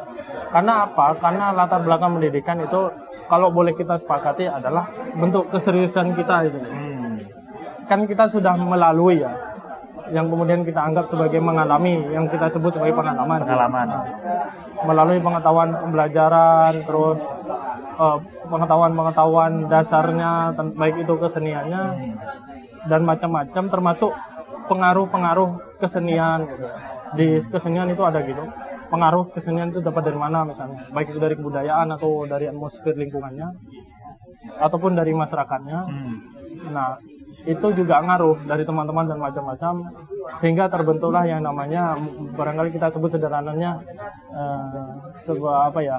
karena apa? Karena latar belakang pendidikan itu kalau boleh kita sepakati adalah bentuk keseriusan kita itu. Hmm. Kan kita sudah melalui ya yang kemudian kita anggap sebagai mengalami yang kita sebut sebagai pengalaman. Pengalaman. Melalui pengetahuan pembelajaran terus eh, pengetahuan-pengetahuan dasarnya ten- baik itu keseniannya Hmm. dan macam-macam termasuk pengaruh-pengaruh kesenian gitu. di kesenian itu ada gitu pengaruh kesenian itu dapat dari mana misalnya baik itu dari kebudayaan atau dari atmosfer lingkungannya ataupun dari masyarakatnya Hmm. nah itu juga ngaruh dari teman-teman dan macam-macam sehingga terbentuklah yang namanya barangkali kita sebut sederhananya eh, sebuah apa ya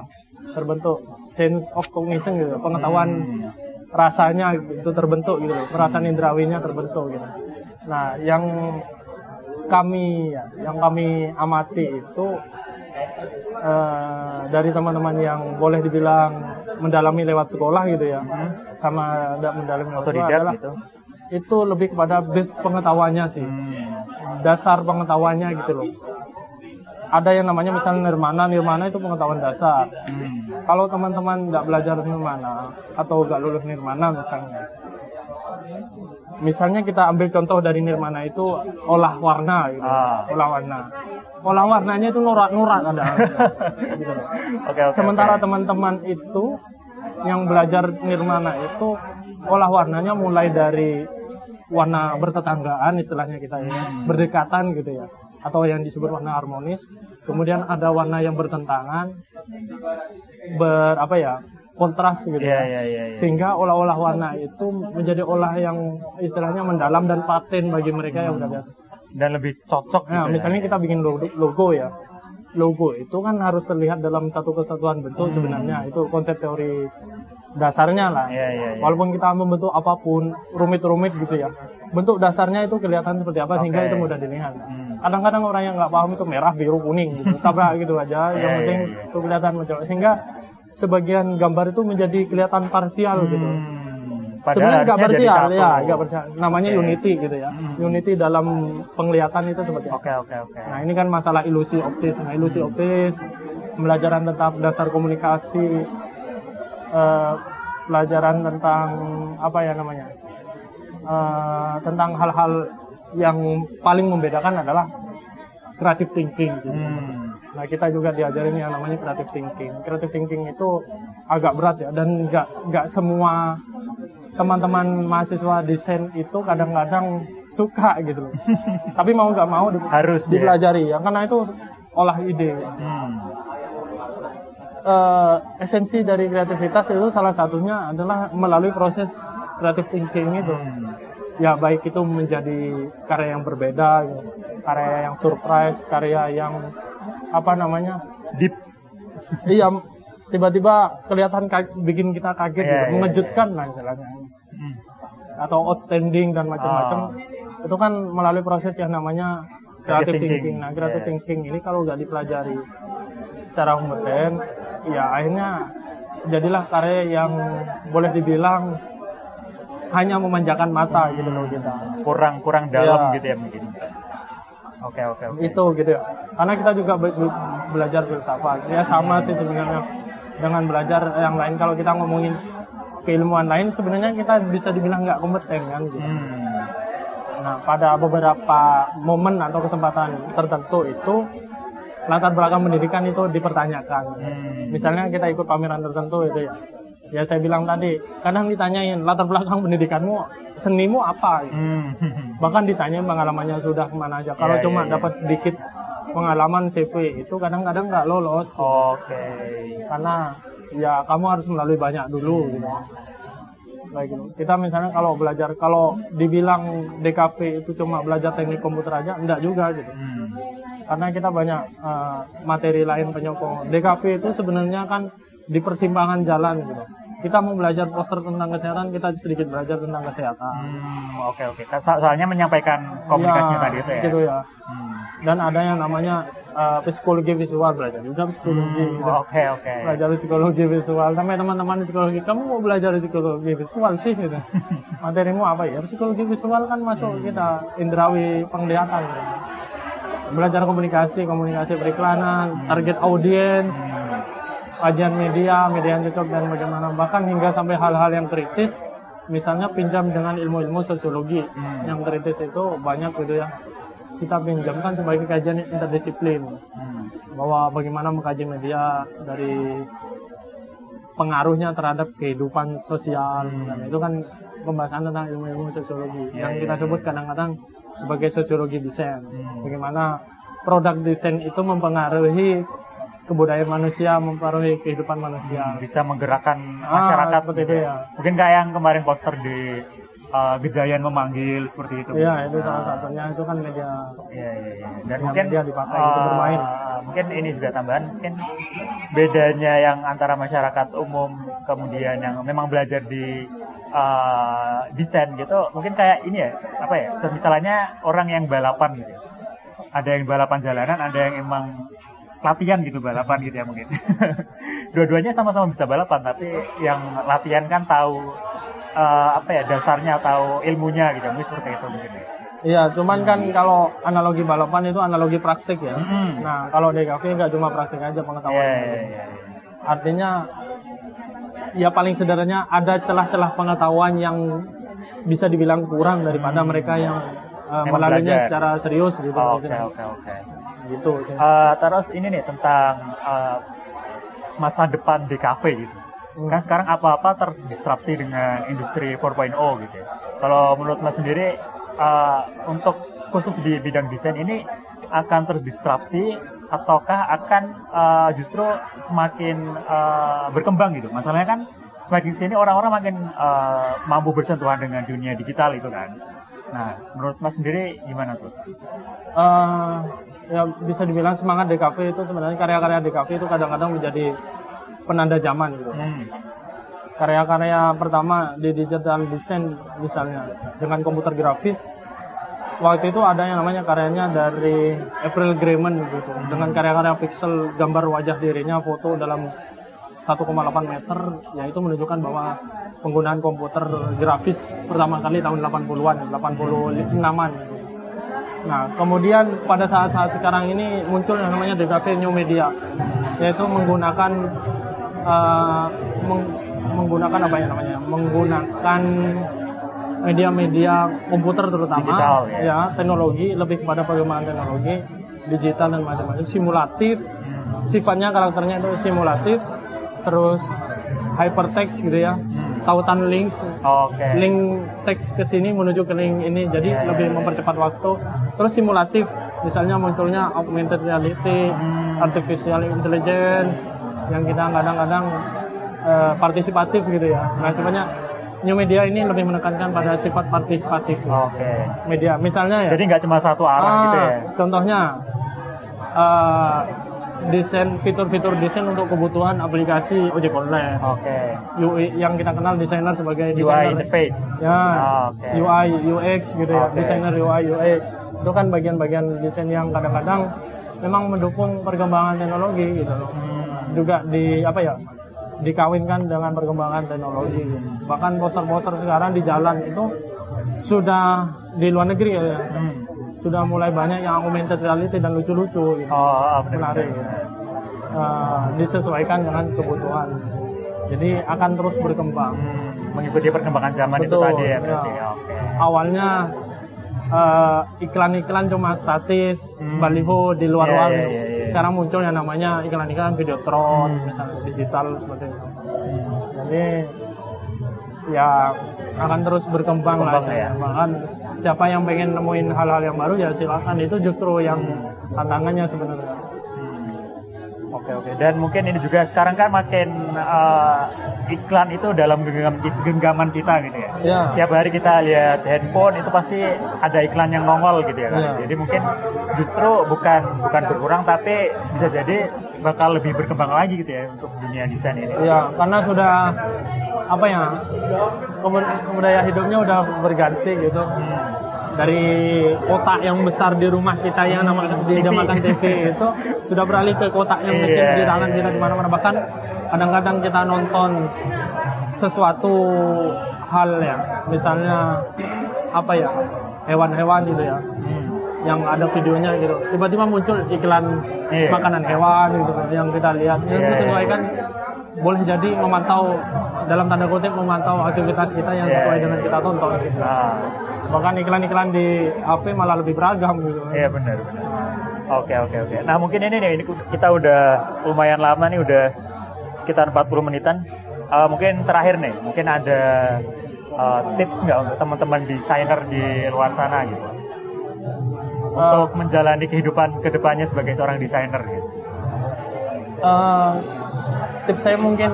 terbentuk sense of cognition gitu pengetahuan Hmm. rasanya itu terbentuk gitu perasaan indrawinya terbentuk gitu nah yang kami ya, yang kami amati itu eh, dari teman-teman yang boleh dibilang mendalami lewat sekolah gitu ya sama ada mendalami lewat sekolah adalah gitu. Itu lebih kepada base pengetahuannya sih Hmm. dasar pengetahuannya gitu loh ada yang namanya misalnya nirmana nirmana itu pengetahuan dasar Hmm. kalau teman-teman nggak belajar nirmana atau nggak lulus nirmana misalnya misalnya kita ambil contoh dari nirmana itu olah warna gitu Ah. olah warna olah warnanya itu norak-norak ada gitu. Oke oke. sementara oke. teman-teman itu yang belajar nirmana itu olah warnanya mulai dari warna bertetanggaan istilahnya kita ya berdekatan gitu ya atau yang disebut warna harmonis kemudian ada warna yang bertentangan ber apa ya kontras gitu Iya ya iya iya. iya. sehingga olah-olah warna itu menjadi olah yang istilahnya mendalam dan paten bagi mereka yang udah biasa Dan lebih cocok gitu. Nah, ya. misalnya kita bikin logo, logo ya. Logo itu kan harus terlihat dalam satu kesatuan bentuk sebenarnya. Itu konsep teori dasarnya lah. Iya iya iya. Walaupun kita membentuk apa pun rumit-rumit gitu ya. Bentuk dasarnya itu kelihatan seperti apa sehingga Oke. itu mudah dilihat. Hmm. Kadang-kadang orang yang nggak paham itu merah, biru, kuning gitu. Tabrak gitu aja. Iya, yang iya, penting iya. itu kelihatan mencolok. Sehingga sebagian gambar itu menjadi kelihatan parsial gitu. Hmm. Padahal Sebenarnya nggak parsial ya, nggak parsial. Namanya Oke. unity gitu ya. Hmm. Unity dalam penglihatan itu seperti? Oke oke oke. Nah ini kan masalah ilusi optis. Nah ilusi optis, pelajaran tentang dasar komunikasi, eh, pelajaran tentang apa ya namanya, Eh, tentang hal-hal yang paling membedakan adalah creative thinking. sih. Hmm. Nah kita juga diajarin yang namanya creative thinking. Creative thinking itu agak berat ya dan nggak nggak semua teman-teman mahasiswa desain itu kadang-kadang suka gitu loh. Tapi mau nggak mau di- Harus ya. dipelajari ya karena itu olah ide. Hmm. Eh, esensi dari kreativitas itu salah satunya adalah melalui proses creative thinking itu. Hmm. Ya baik itu menjadi karya yang berbeda, gitu. karya yang surprise, karya yang apa namanya Deep. iya tiba-tiba kelihatan bikin kita kaget Iya, gitu, iya, mengejutkan lah istilahnya Hmm. atau outstanding dan macam-macam Ah. itu kan melalui proses yang namanya creative thinking. thinking. Nah, creative Iya. thinking ini kalau nggak dipelajari secara kompeten, ya akhirnya jadilah karya yang boleh dibilang hanya memanjakan mata gitu loh kita. Kurang kurang dalam Iya. gitu ya mungkin. Oke oke oke. itu gitu ya karena kita juga be- be- belajar filsafat ya sama sih sebenarnya dengan belajar yang lain kalau kita ngomongin keilmuan lain sebenarnya kita bisa dibilang nggak kompeten kan gitu. Hmm. Nah, pada beberapa momen atau kesempatan tertentu itu latar belakang pendidikan itu dipertanyakan. Hmm. Misalnya kita ikut pameran tertentu itu ya. Ya saya bilang tadi, kadang ditanyain latar belakang pendidikanmu, senimu apa? gitu. Hmm. Bahkan ditanyain pengalamannya sudah ke mana aja. Kalau Iya, cuma iya, iya. dapat dikit pengalaman CV itu kadang-kadang nggak lolos. Oke. Karena ya kamu harus melalui banyak dulu gitu. Kayak gitu. Kita misalnya kalau belajar, kalau dibilang DKV itu cuma belajar teknik komputer aja, enggak juga gitu. Hmm. Karena kita banyak eh, materi lain penyokong. DKV itu sebenarnya kan di persimpangan jalan gitu. Kita mau belajar poster tentang kesehatan, kita sedikit belajar tentang kesehatan. Hmm, oke oke. So- Soalnya menyampaikan komunikasinya Ya, tadi itu ya. Gitu ya. Hmm. Dan ada yang namanya eh, psikologi visual belajar juga psikologi. Hmm, gitu. Oke oke. belajar psikologi visual sama teman-teman psikologi kamu mau belajar psikologi visual sih gitu materimu apa ya psikologi visual kan masuk kita indrawi penglihatan gitu. Belajar komunikasi komunikasi periklanan target audiens kajian media media yang cocok dan bagaimana bahkan hingga sampai hal-hal yang kritis misalnya pinjam dengan ilmu-ilmu sosiologi Hmm. yang kritis itu banyak gitu ya kita pinjamkan sebagai kajian interdisiplin Hmm. bahwa bagaimana mengkaji media dari pengaruhnya terhadap kehidupan sosial Hmm. dan itu kan pembahasan tentang ilmu-ilmu sosiologi Ya, yang ya, kita ya. sebut kadang-kadang sebagai sosiologi desain Hmm. bagaimana produk desain itu mempengaruhi kebudayaan manusia mempengaruhi kehidupan manusia Hmm, bisa menggerakkan Ah, masyarakat seperti gitu itu ya. ya. Mungkin kayak yang kemarin poster di uh, Gejayan memanggil seperti itu. Iya itu salah Ah, satunya itu kan media Iya iya iya. Dan mungkin dia dipakai untuk uh, bermain. Mungkin ini juga tambahan mungkin bedanya yang antara masyarakat umum kemudian yang memang belajar di uh, desain gitu, mungkin kayak ini ya, apa ya? Misalnya orang yang balapan gitu. Ada yang balapan jalanan, ada yang emang latihan gitu balapan gitu ya mungkin. Dua-duanya sama-sama bisa balapan, tapi yang latihan kan tahu uh, apa ya dasarnya tahu ilmunya gitu, mungkin seperti itu mungkin. ya. Iya, cuman kan kalau analogi balapan itu analogi praktik ya. Mm-mm. Nah, kalau DKV nggak cuma praktik aja pengetahuan. Iya, iya, iya, iya. Artinya ya paling sederhananya ada celah-celah pengetahuan yang bisa dibilang kurang daripada mereka yang uh, Memang melaluinya secara serius gitu. Oh, Oke oke oke. Gitu sih. Eh, terus ini nih tentang eh, masa depan DKV gitu. Hmm. Kan sekarang apa-apa terdisrupsi dengan industri 4.0 gitu. ya. Kalau menurut Mas sendiri eh, untuk khusus di bidang desain ini akan terdisrupsi ataukah akan eh, justru semakin eh, berkembang gitu. Masalahnya kan semakin sini orang-orang makin eh, mampu bersentuhan dengan dunia digital itu kan. Nah, menurut Mas sendiri gimana tuh? Eh, ya bisa dibilang semangat DKV itu sebenarnya karya-karya DKV itu kadang-kadang menjadi penanda zaman gitu. Hmm. karya-karya pertama di digital design misalnya dengan komputer grafis waktu itu ada yang namanya karyanya dari April Grayman gitu dengan karya-karya pixel gambar wajah dirinya foto dalam 1,8 meter ya itu menunjukkan bahwa penggunaan komputer grafis pertama kali tahun 80-an 86-an gitu. Nah, kemudian pada saat-saat sekarang ini muncul yang namanya DKV New Media, yaitu menggunakan eh, meng- menggunakan apa ya namanya? Menggunakan media-media komputer terutama, Digital, ya. teknologi lebih kepada pengembangan teknologi digital dan macam-macam, simulatif, Hmm. sifatnya karakternya itu simulatif, terus hypertext gitu ya, Hmm. tautan links, Oke. link teks ke sini menuju ke link ini jadi Ya, ya, lebih ya. mempercepat waktu terus simulatif misalnya munculnya augmented reality Hmm. artificial intelligence yang kita kadang-kadang eh, partisipatif gitu ya nah sebenarnya new media ini lebih menekankan pada sifat partisipatif Oke. media misalnya ya Jadi nggak cuma satu arah ah, gitu ya? contohnya eh, desain fitur-fitur desain untuk kebutuhan aplikasi ojek online Oke. UI yang kita kenal desainer sebagai UI desainer interface. ya Ah, Oke. UI UX gitu ya Oke. desainer UI UX itu kan bagian-bagian desain yang kadang-kadang memang mendukung perkembangan teknologi gitu loh Hmm. juga di apa ya dikawinkan dengan perkembangan teknologi bahkan poster-poster sekarang di jalan itu sudah di luar negeri ya Hmm. sudah mulai banyak yang augmented reality dan lucu-lucu gitu Oh, benar. menarik Eh, disesuaikan dengan kebutuhan jadi akan terus berkembang Hmm. mengikuti perkembangan zaman itu Betul, tadi ya ya. berarti. Oke. awalnya eh, iklan-iklan cuma statis Hmm. baliho di luar Iya, ruang iya, gitu. iya, iya. sekarang muncul yang namanya iklan-iklan videotron Hmm. misalnya digital seperti itu jadi ya akan terus berkembang lah Berkembang, ya. bahkan siapa yang pengen nemuin hal-hal yang baru ya silakan itu justru yang tantangannya sebenarnya Oke oke. Dan mungkin ini juga sekarang kan makin eh, iklan itu dalam genggam, genggaman kita gitu ya. ya Tiap hari kita lihat handphone itu pasti ada iklan yang nongol gitu ya kan. Iya. Jadi mungkin justru bukan bukan berkurang tapi bisa jadi bakal lebih berkembang lagi gitu ya untuk dunia desain ini. ya karena sudah apa ya kebud- budaya hidupnya udah berganti gitu Hmm. Dari kotak yang besar di rumah kita yang nama dinamakan TV itu sudah beralih ke kotak yang kecil Iya, di tangan iya. kita di mana-mana bahkan kadang-kadang kita nonton sesuatu hal ya. Misalnya apa ya? Hewan-hewan gitu ya. Hmm. yang ada videonya gitu. Tiba-tiba muncul iklan Iya. makanan hewan gitu yang kita lihat. Yang Iya, disesuaikan boleh jadi memantau dalam tanda kutip memantau aktivitas kita yang Iya, sesuai iya. dengan kita tonton gitu. Nah, bahkan iklan-iklan di HP malah lebih beragam gitu iya benar benar. Oke oke oke. Nah mungkin ini nih ini kita udah lumayan lama nih udah sekitar 40 menitan. Eh, mungkin terakhir nih, mungkin ada eh, tips nggak untuk teman-teman desainer di luar sana gitu untuk menjalani kehidupan ke depannya sebagai seorang desainer gitu. Eh, tips saya mungkin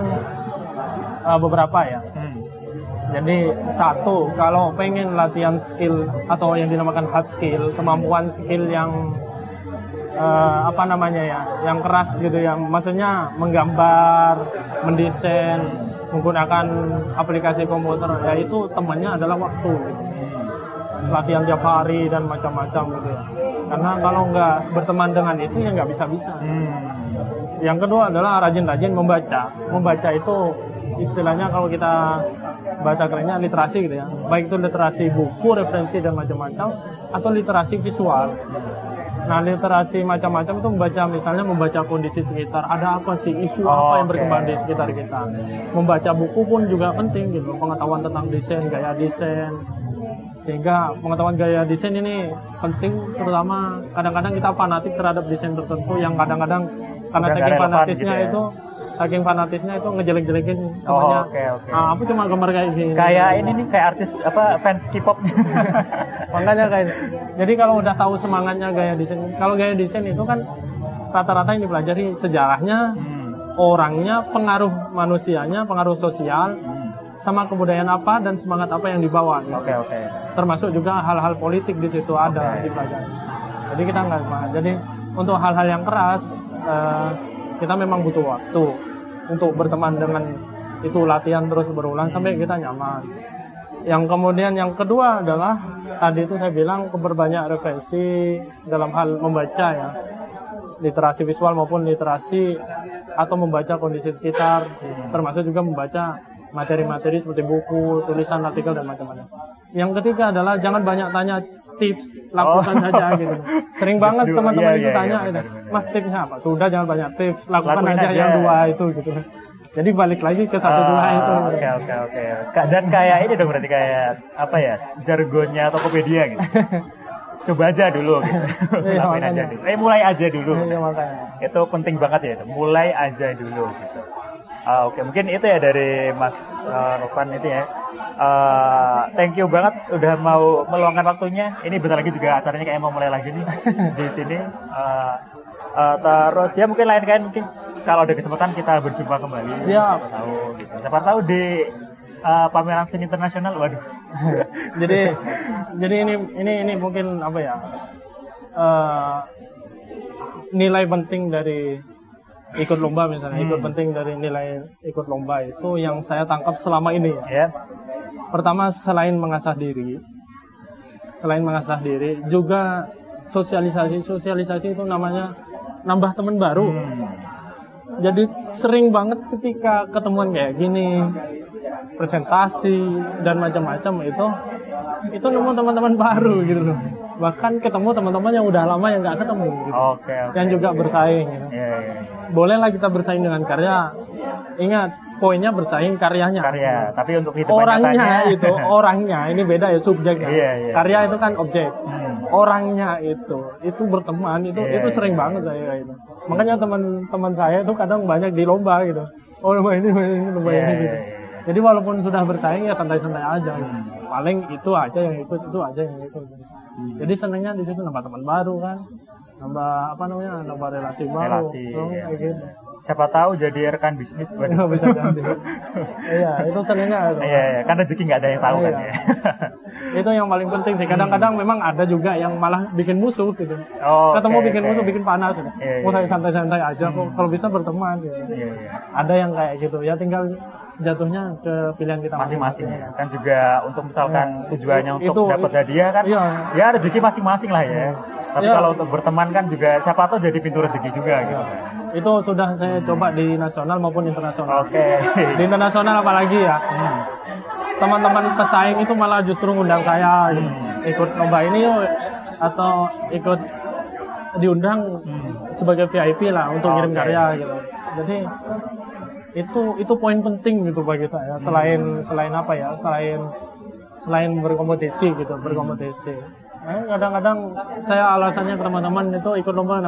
eh, beberapa ya Hmm. Jadi satu, kalau pengen latihan skill atau yang dinamakan hard skill, kemampuan skill yang eh, apa namanya ya, yang keras gitu, yang maksudnya menggambar, mendesain, menggunakan aplikasi komputer, ya itu temannya adalah waktu. gitu. Latihan tiap hari dan macam-macam gitu ya. Karena kalau nggak berteman dengan itu ya nggak bisa-bisa. Hmm. Yang kedua adalah rajin-rajin membaca. Membaca itu istilahnya kalau kita bahasa kerennya literasi gitu ya. Baik itu literasi buku, referensi dan macam-macam atau literasi visual. Nah, literasi macam-macam itu membaca misalnya membaca kondisi sekitar, ada apa sih isu Oh, apa yang berkembang di sekitar kita. Membaca buku pun juga penting gitu, pengetahuan tentang desain, gaya desain. Sehingga pengetahuan gaya desain ini penting terutama kadang-kadang kita fanatik terhadap desain tertentu yang kadang-kadang karena Udah saking fanatisnya gitu ya. itu saking fanatisnya itu ngejelek-jelekin Oh, temannya. oke, oke. Ah, aku cuma gambar kayak gini. Kayak ini nih kayak artis apa fans K-pop. Makanya kayak jadi kalau udah tahu semangatnya gaya desain, kalau gaya desain itu kan rata-rata yang dipelajari sejarahnya, Hmm. orangnya, pengaruh manusianya, pengaruh sosial, Hmm. Sama kebudayaan apa dan semangat apa yang dibawa. gitu. Oke oke. Termasuk juga hal-hal politik di situ ada Oke. dipelajari. Jadi kita nggak. Jadi untuk hal-hal yang keras eh, kita memang butuh waktu untuk berteman dengan itu latihan terus berulang sampai kita nyaman. Yang kemudian yang kedua adalah tadi itu saya bilang keberbanyak referensi dalam hal membaca ya literasi visual maupun literasi atau membaca kondisi sekitar termasuk juga membaca materi-materi seperti buku, tulisan, artikel dan macam-macam. Yang ketiga adalah jangan banyak tanya tips, lakukan Oh. saja gitu. Sering banget teman-teman Iya, itu iya, tanya iya, gitu. Mas tipsnya apa? Sudah jangan banyak tips, lakukan Lakuin aja, aja. yang dua itu gitu. Jadi balik lagi ke satu dua Ah, itu. Oke oke oke. Dan kayak ini dong berarti kayak apa ya jargonnya Tokopedia gitu. Coba aja dulu gitu. Iya, Lakuin aja dulu. Eh mulai aja dulu. Iya. Itu penting banget ya itu. Mulai aja dulu gitu. Ah, Oke, mungkin itu ya dari Mas uh, Rovan itu ya. Uh, thank you banget udah mau meluangkan waktunya. Ini bentar lagi juga acaranya kayak mau mulai lagi nih di sini. Uh, uh, terus ya mungkin lain kali mungkin kalau ada kesempatan kita berjumpa kembali. Siap. Siapa tahu gitu. Siapa tahu di uh, pameran seni internasional. Waduh. jadi jadi ini ini ini mungkin apa ya eh, nilai penting dari ikut lomba misalnya ikut Hmm. penting dari nilai ikut lomba itu yang saya tangkap selama ini ya ya. pertama selain mengasah diri selain mengasah diri juga sosialisasi sosialisasi itu namanya nambah teman baru Hmm. jadi sering banget ketika ketemuan kayak gini presentasi dan macam-macam itu itu nemu teman-teman baru gitu loh bahkan ketemu teman-teman yang udah lama yang nggak ketemu gitu. Oke, oke. yang juga bersaing gitu. Iya, iya, iya. bolehlah kita bersaing dengan karya ingat poinnya bersaing karyanya Karya, tapi untuk kehidupan orangnya nyatanya- itu orangnya ini beda ya subjeknya Iya, iya. karya itu kan objek Hmm. orangnya itu itu berteman itu Iya, itu sering iya. banget saya itu makanya teman-teman saya itu kadang banyak di lomba gitu oh lomba ini lomba ini lomba Iya, ini iya, gitu iya. jadi walaupun sudah bersaing ya santai-santai aja gitu. Hmm. paling itu aja yang ikut itu aja yang ikut jadi senengnya di situ nambah teman baru kan nambah apa namanya nambah relasi baru Relasi, Oh, iya. kayak gitu Siapa tahu jadi rekan bisnis. nggak bisa jadi iya itu senengnya itu. Iya, iya, kan rezeki nggak ada yang tahu kan Iya. ya. itu yang paling penting sih kadang-kadang memang ada juga yang malah bikin musuh gitu Oh, ketemu oke, bikin oke. musuh bikin panas gitu. Iya, mau iya. saya santai-santai aja kok kalau bisa berteman gitu Iya, iya. ada yang kayak gitu ya tinggal jatuhnya ke pilihan kita Masing-masing ya. Kan juga untuk misalkan tujuannya untuk Itu- dapat hadiah kan. Iya. Ya rezeki masing-masing lah ya. Tapi Iya. kalau untuk berteman kan juga siapa tahu jadi pintu rezeki juga gitu. itu sudah saya coba di nasional maupun internasional Oke. di internasional apalagi ya teman-teman pesaing itu malah justru ngundang saya gitu. Hmm. ikut lomba ini yuk atau ikut diundang Hmm. sebagai VIP lah untuk ngirim Oke. karya gitu jadi itu itu poin penting gitu bagi saya selain selain apa ya selain selain berkompetisi gitu berkompetisi Eh, kadang-kadang saya alasannya ke teman-teman itu ikut lomba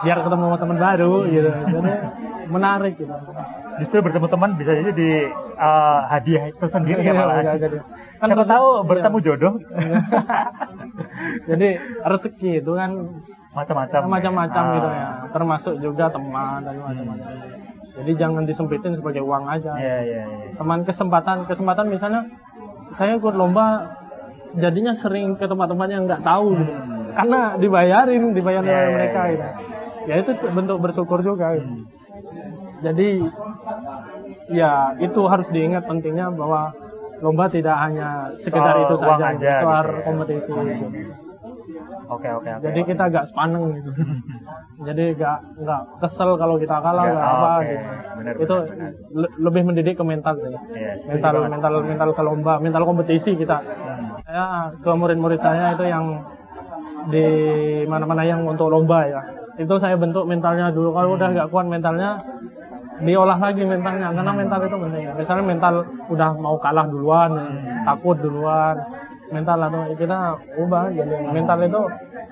biar ketemu teman baru gitu jadi menarik gitu Justru bertemu teman bisa jadi di uh, hadiah tersendiri ya Iya, malah. iya, jadi. Kan Siapa tahu iya. bertemu jodoh jadi rezeki itu kan macam-macam. macam-macam Ah. gitu ya termasuk juga teman dan macam-macam jadi jangan disempitin sebagai uang aja Iya, iya, iya. teman kesempatan kesempatan misalnya saya ikut lomba jadinya sering ke tempat-tempat yang nggak tahu gitu karena dibayarin dibayar Hmm. Iya, oleh iya, mereka iya. gitu ya itu bentuk bersyukur juga gitu. Hmm. jadi ya itu harus diingat pentingnya bahwa lomba tidak hanya sekedar Soal itu saja aja soal gitu ya. kompetisi gitu. Oke, oke, oke. jadi kita agak sepaneng gitu jadi nggak nggak kesel kalau kita kalah Nggak, oh, apa oke. gitu Benar, itu benar. le- lebih mendidik ke mental sih Iya, setuju mental banget. mental mental ke lomba mental kompetisi kita Hmm. saya ke murid-murid saya itu yang di mana-mana yang untuk lomba ya itu saya bentuk mentalnya dulu kalau udah nggak kuat mentalnya diolah lagi mentalnya karena mental itu penting ya. misalnya mental udah mau kalah duluan ya, takut duluan mental atau kita ubah jadi mental itu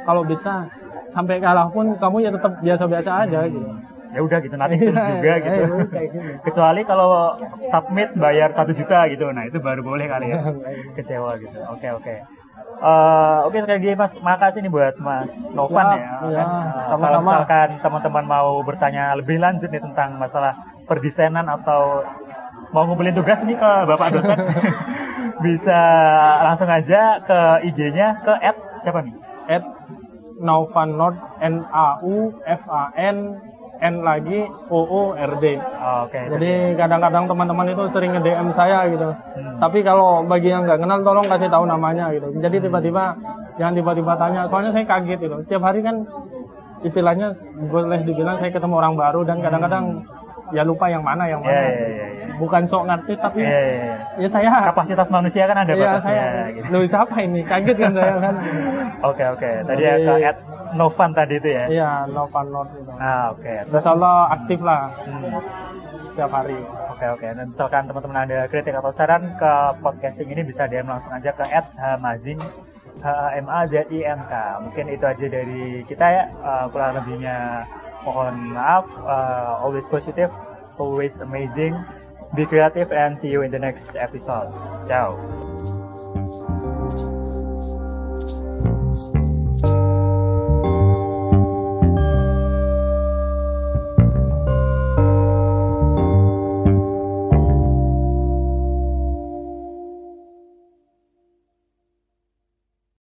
kalau bisa sampai kalah pun kamu ya tetap biasa-biasa aja gitu Ya udah gitu nanti juga gitu. Iya, kayak gitu. Kecuali kalau submit bayar satu juta gitu, nah itu baru boleh kali ya. Kecewa gitu. Oke oke. Eh, oke sekali lagi Mas, makasih nih buat Mas Novan ya. eh, sama-sama. Kalau misalkan teman-teman mau bertanya lebih lanjut nih tentang masalah perdesainan atau mau ngumpulin tugas nih ke Bapak dosen, bisa langsung aja ke IG-nya ke app siapa nih? at Naufan Nord N A U F A N N lagi O O R D. Oh, Oke. Jadi kadang-kadang teman-teman itu sering nge-DM saya gitu. Hmm. Tapi kalau bagi yang nggak kenal tolong kasih tahu namanya gitu. Jadi tiba-tiba jangan tiba-tiba tanya. Soalnya saya kaget gitu. Tiap hari kan istilahnya boleh dibilang saya ketemu orang baru dan kadang-kadang ya lupa yang mana yang Iya mana. iya iya. iya. Bukan sok ngartis tapi Iya, iya, iya. ya saya Kapasitas manusia kan ada Iya batasnya. saya. gitu. Loh siapa ini? Kaget kan saya kan. Oke oke. Tadi ya ke at Novan tadi itu ya. Iya, Naufan Nord itu. Ah oke. Terus Insya Allah aktif lah hmm, tiap hari. oke oke. Dan misalkan teman-teman ada kritik atau saran ke podcasting ini bisa DM langsung aja ke at Hamazin H A M A Z I N K. Mungkin itu aja dari kita ya. Eh, kurang lebihnya mohon maaf. Eh, always positive, always amazing. Be creative and see you in the next episode. Ciao.